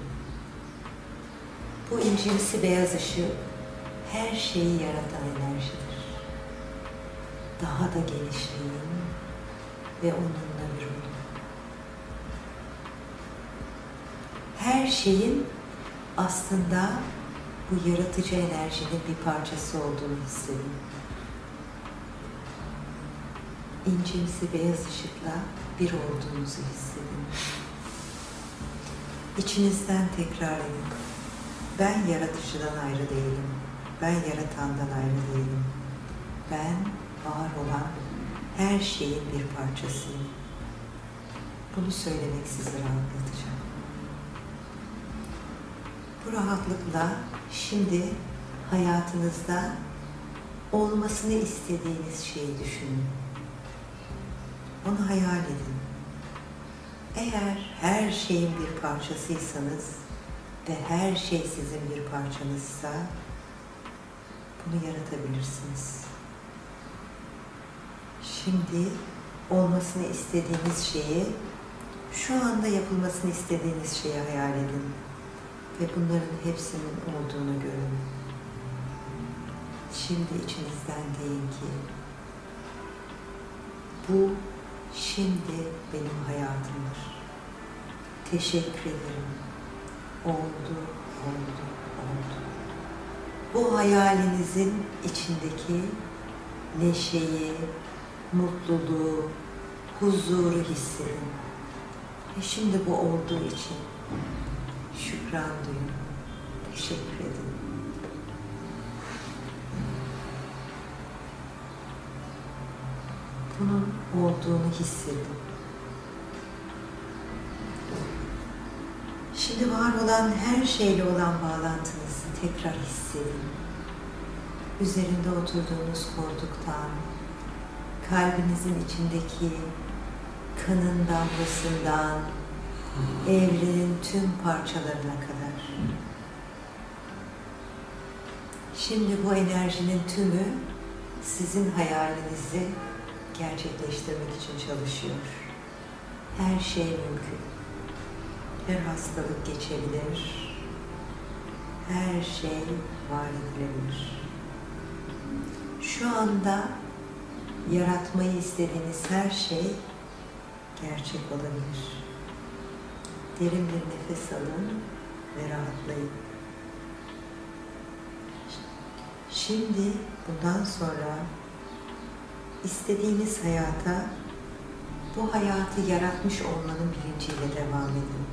Bu incimsi beyaz ışık her şeyi yaratan enerjidir. Daha da genişleyin ve onunla bir olun. Her şeyin aslında bu yaratıcı enerjinin bir parçası olduğunu hissedin. İncimsi beyaz ışıkla bir olduğunuzu hissedin. İçinizden tekrar edin. Ben yaratıcıdan ayrı değilim. Ben yaratandan ayrı değilim. Ben var olan her şeyin bir parçasıyım. Bunu söylemek sizi rahatlatacak. Bu rahatlıkla şimdi hayatınızda olmasını istediğiniz şeyi düşünün. Onu hayal edin. Eğer her şeyin bir parçasıysanız ve her şey sizin bir parçanızsa bunu yaratabilirsiniz. Şimdi olmasını istediğiniz şeyi, şu anda yapılmasını istediğiniz şeyi hayal edin ve bunların hepsinin olduğunu görün. Şimdi içinizden deyin ki bu şimdi benim hayatımdır. Teşekkür ederim. Oldu, oldu, oldu. Bu hayalinizin içindeki neşeyi, mutluluğu, huzuru hissedin. Ve şimdi bu olduğu için şükran duyun. Teşekkür edin. Bunun olduğunu hissedin. Şimdi var olan her şeyle olan bağlantınızı tekrar hissedin. Üzerinde oturduğunuz koltuktan, kalbinizin içindeki kanın damlasından, evrenin tüm parçalarına kadar. Şimdi bu enerjinin tümü sizin hayalinizi gerçekleştirmek için çalışıyor. Her şey mümkün. Her hastalık geçebilir. Her şey var edilebilir. Şu anda yaratmayı istediğiniz her şey gerçek olabilir. Derin bir nefes alın ve rahatlayın. Şimdi bundan sonra istediğiniz hayata bu hayatı yaratmış olmanın bilinciyle devam edin.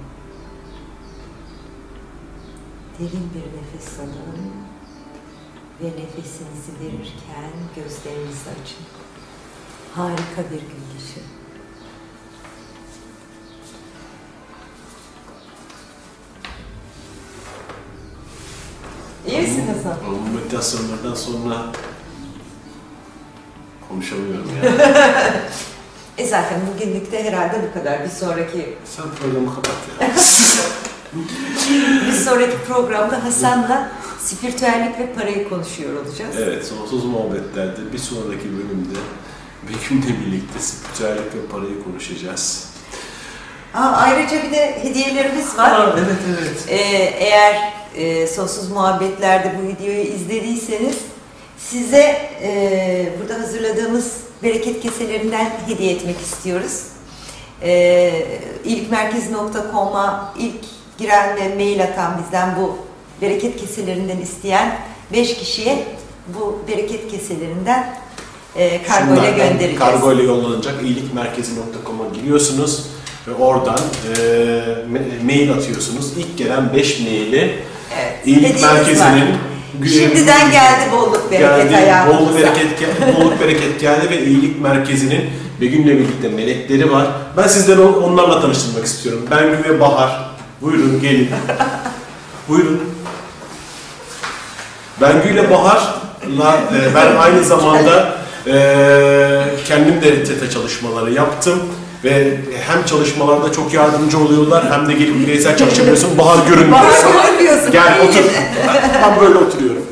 Derin bir nefes alın ve nefesinizi verirken gözlerinizi açın. Harika bir gün geçirin. İyi misin Hasan? Bu meditasyonlardan sonra konuşamıyorum ya. <laughs> E zaten bugünlük de herhalde bu kadar. Bir sonraki Sen programı kapat ya. <laughs> bir sonraki programda Hasan'la spiritüellik ve parayı konuşuyor olacağız. evet, sonsuz muhabbetlerde bir sonraki bölümde Begüm'le birlikte spiritüellik ve parayı konuşacağız. Aa, ayrıca bir de hediyelerimiz var. evet evet. Ee, eğer e, sonsuz muhabbetlerde bu videoyu izlediyseniz size e, burada hazırladığımız bereket keselerinden hediye etmek istiyoruz. E, iyilikmerkezi.com'a ilk giren ve mail atan bizden bu bereket keselerinden isteyen 5 kişiye bu bereket keselerinden e, kargo ile göndereceğiz. Kargo ile yollanacak iyilikmerkezi.com'a giriyorsunuz ve oradan e, mail atıyorsunuz. İlk gelen 5 maili Evet, İyilik hediyemiz var. Merkezi'nin Şimdiden geldi bolluk bereket geldi, hayatımıza. bolluk bereket, gel- <laughs> bolluk bereket geldi ve iyilik merkezinin Begüm'le birlikte melekleri var. Ben sizleri on- onlarla tanıştırmak istiyorum. Ben ve Bahar. Buyurun gelin. <laughs> Buyurun. Bengü ile Bahar e, ben aynı zamanda e, kendim de TETA çalışmaları yaptım ve hem çalışmalarda çok yardımcı oluyorlar hem de gelip bireysel çalışabiliyorsun. Bahar görünmüyorsun. Bahar görünmüyorsun. Gel otur. Ben böyle oturuyorum.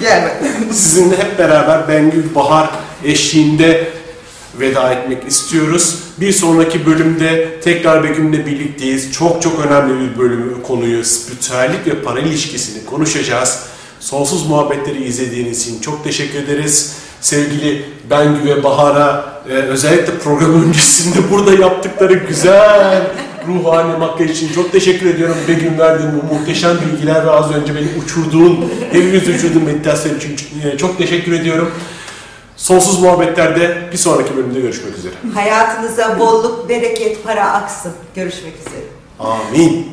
Gel bak. Sizinle hep beraber Bengül Bahar eşliğinde veda etmek istiyoruz. Bir sonraki bölümde tekrar Begüm'le birlikteyiz. Çok çok önemli bir bölümü, konuyu, spiritüellik ve para ilişkisini konuşacağız. Sonsuz muhabbetleri izlediğiniz için çok teşekkür ederiz. Sevgili Bengü ve Bahar'a e, özellikle program öncesinde <laughs> burada yaptıkları güzel ruhani makyaj için çok teşekkür ediyorum. Begüm verdiğin bu muhteşem bilgiler ve az önce beni uçurduğun, hepimiz uçurduğun meditasyon için e, çok teşekkür ediyorum. Sonsuz muhabbetlerde bir sonraki bölümde görüşmek üzere. Hayatınıza bolluk, bereket, para aksın. Görüşmek üzere. Amin.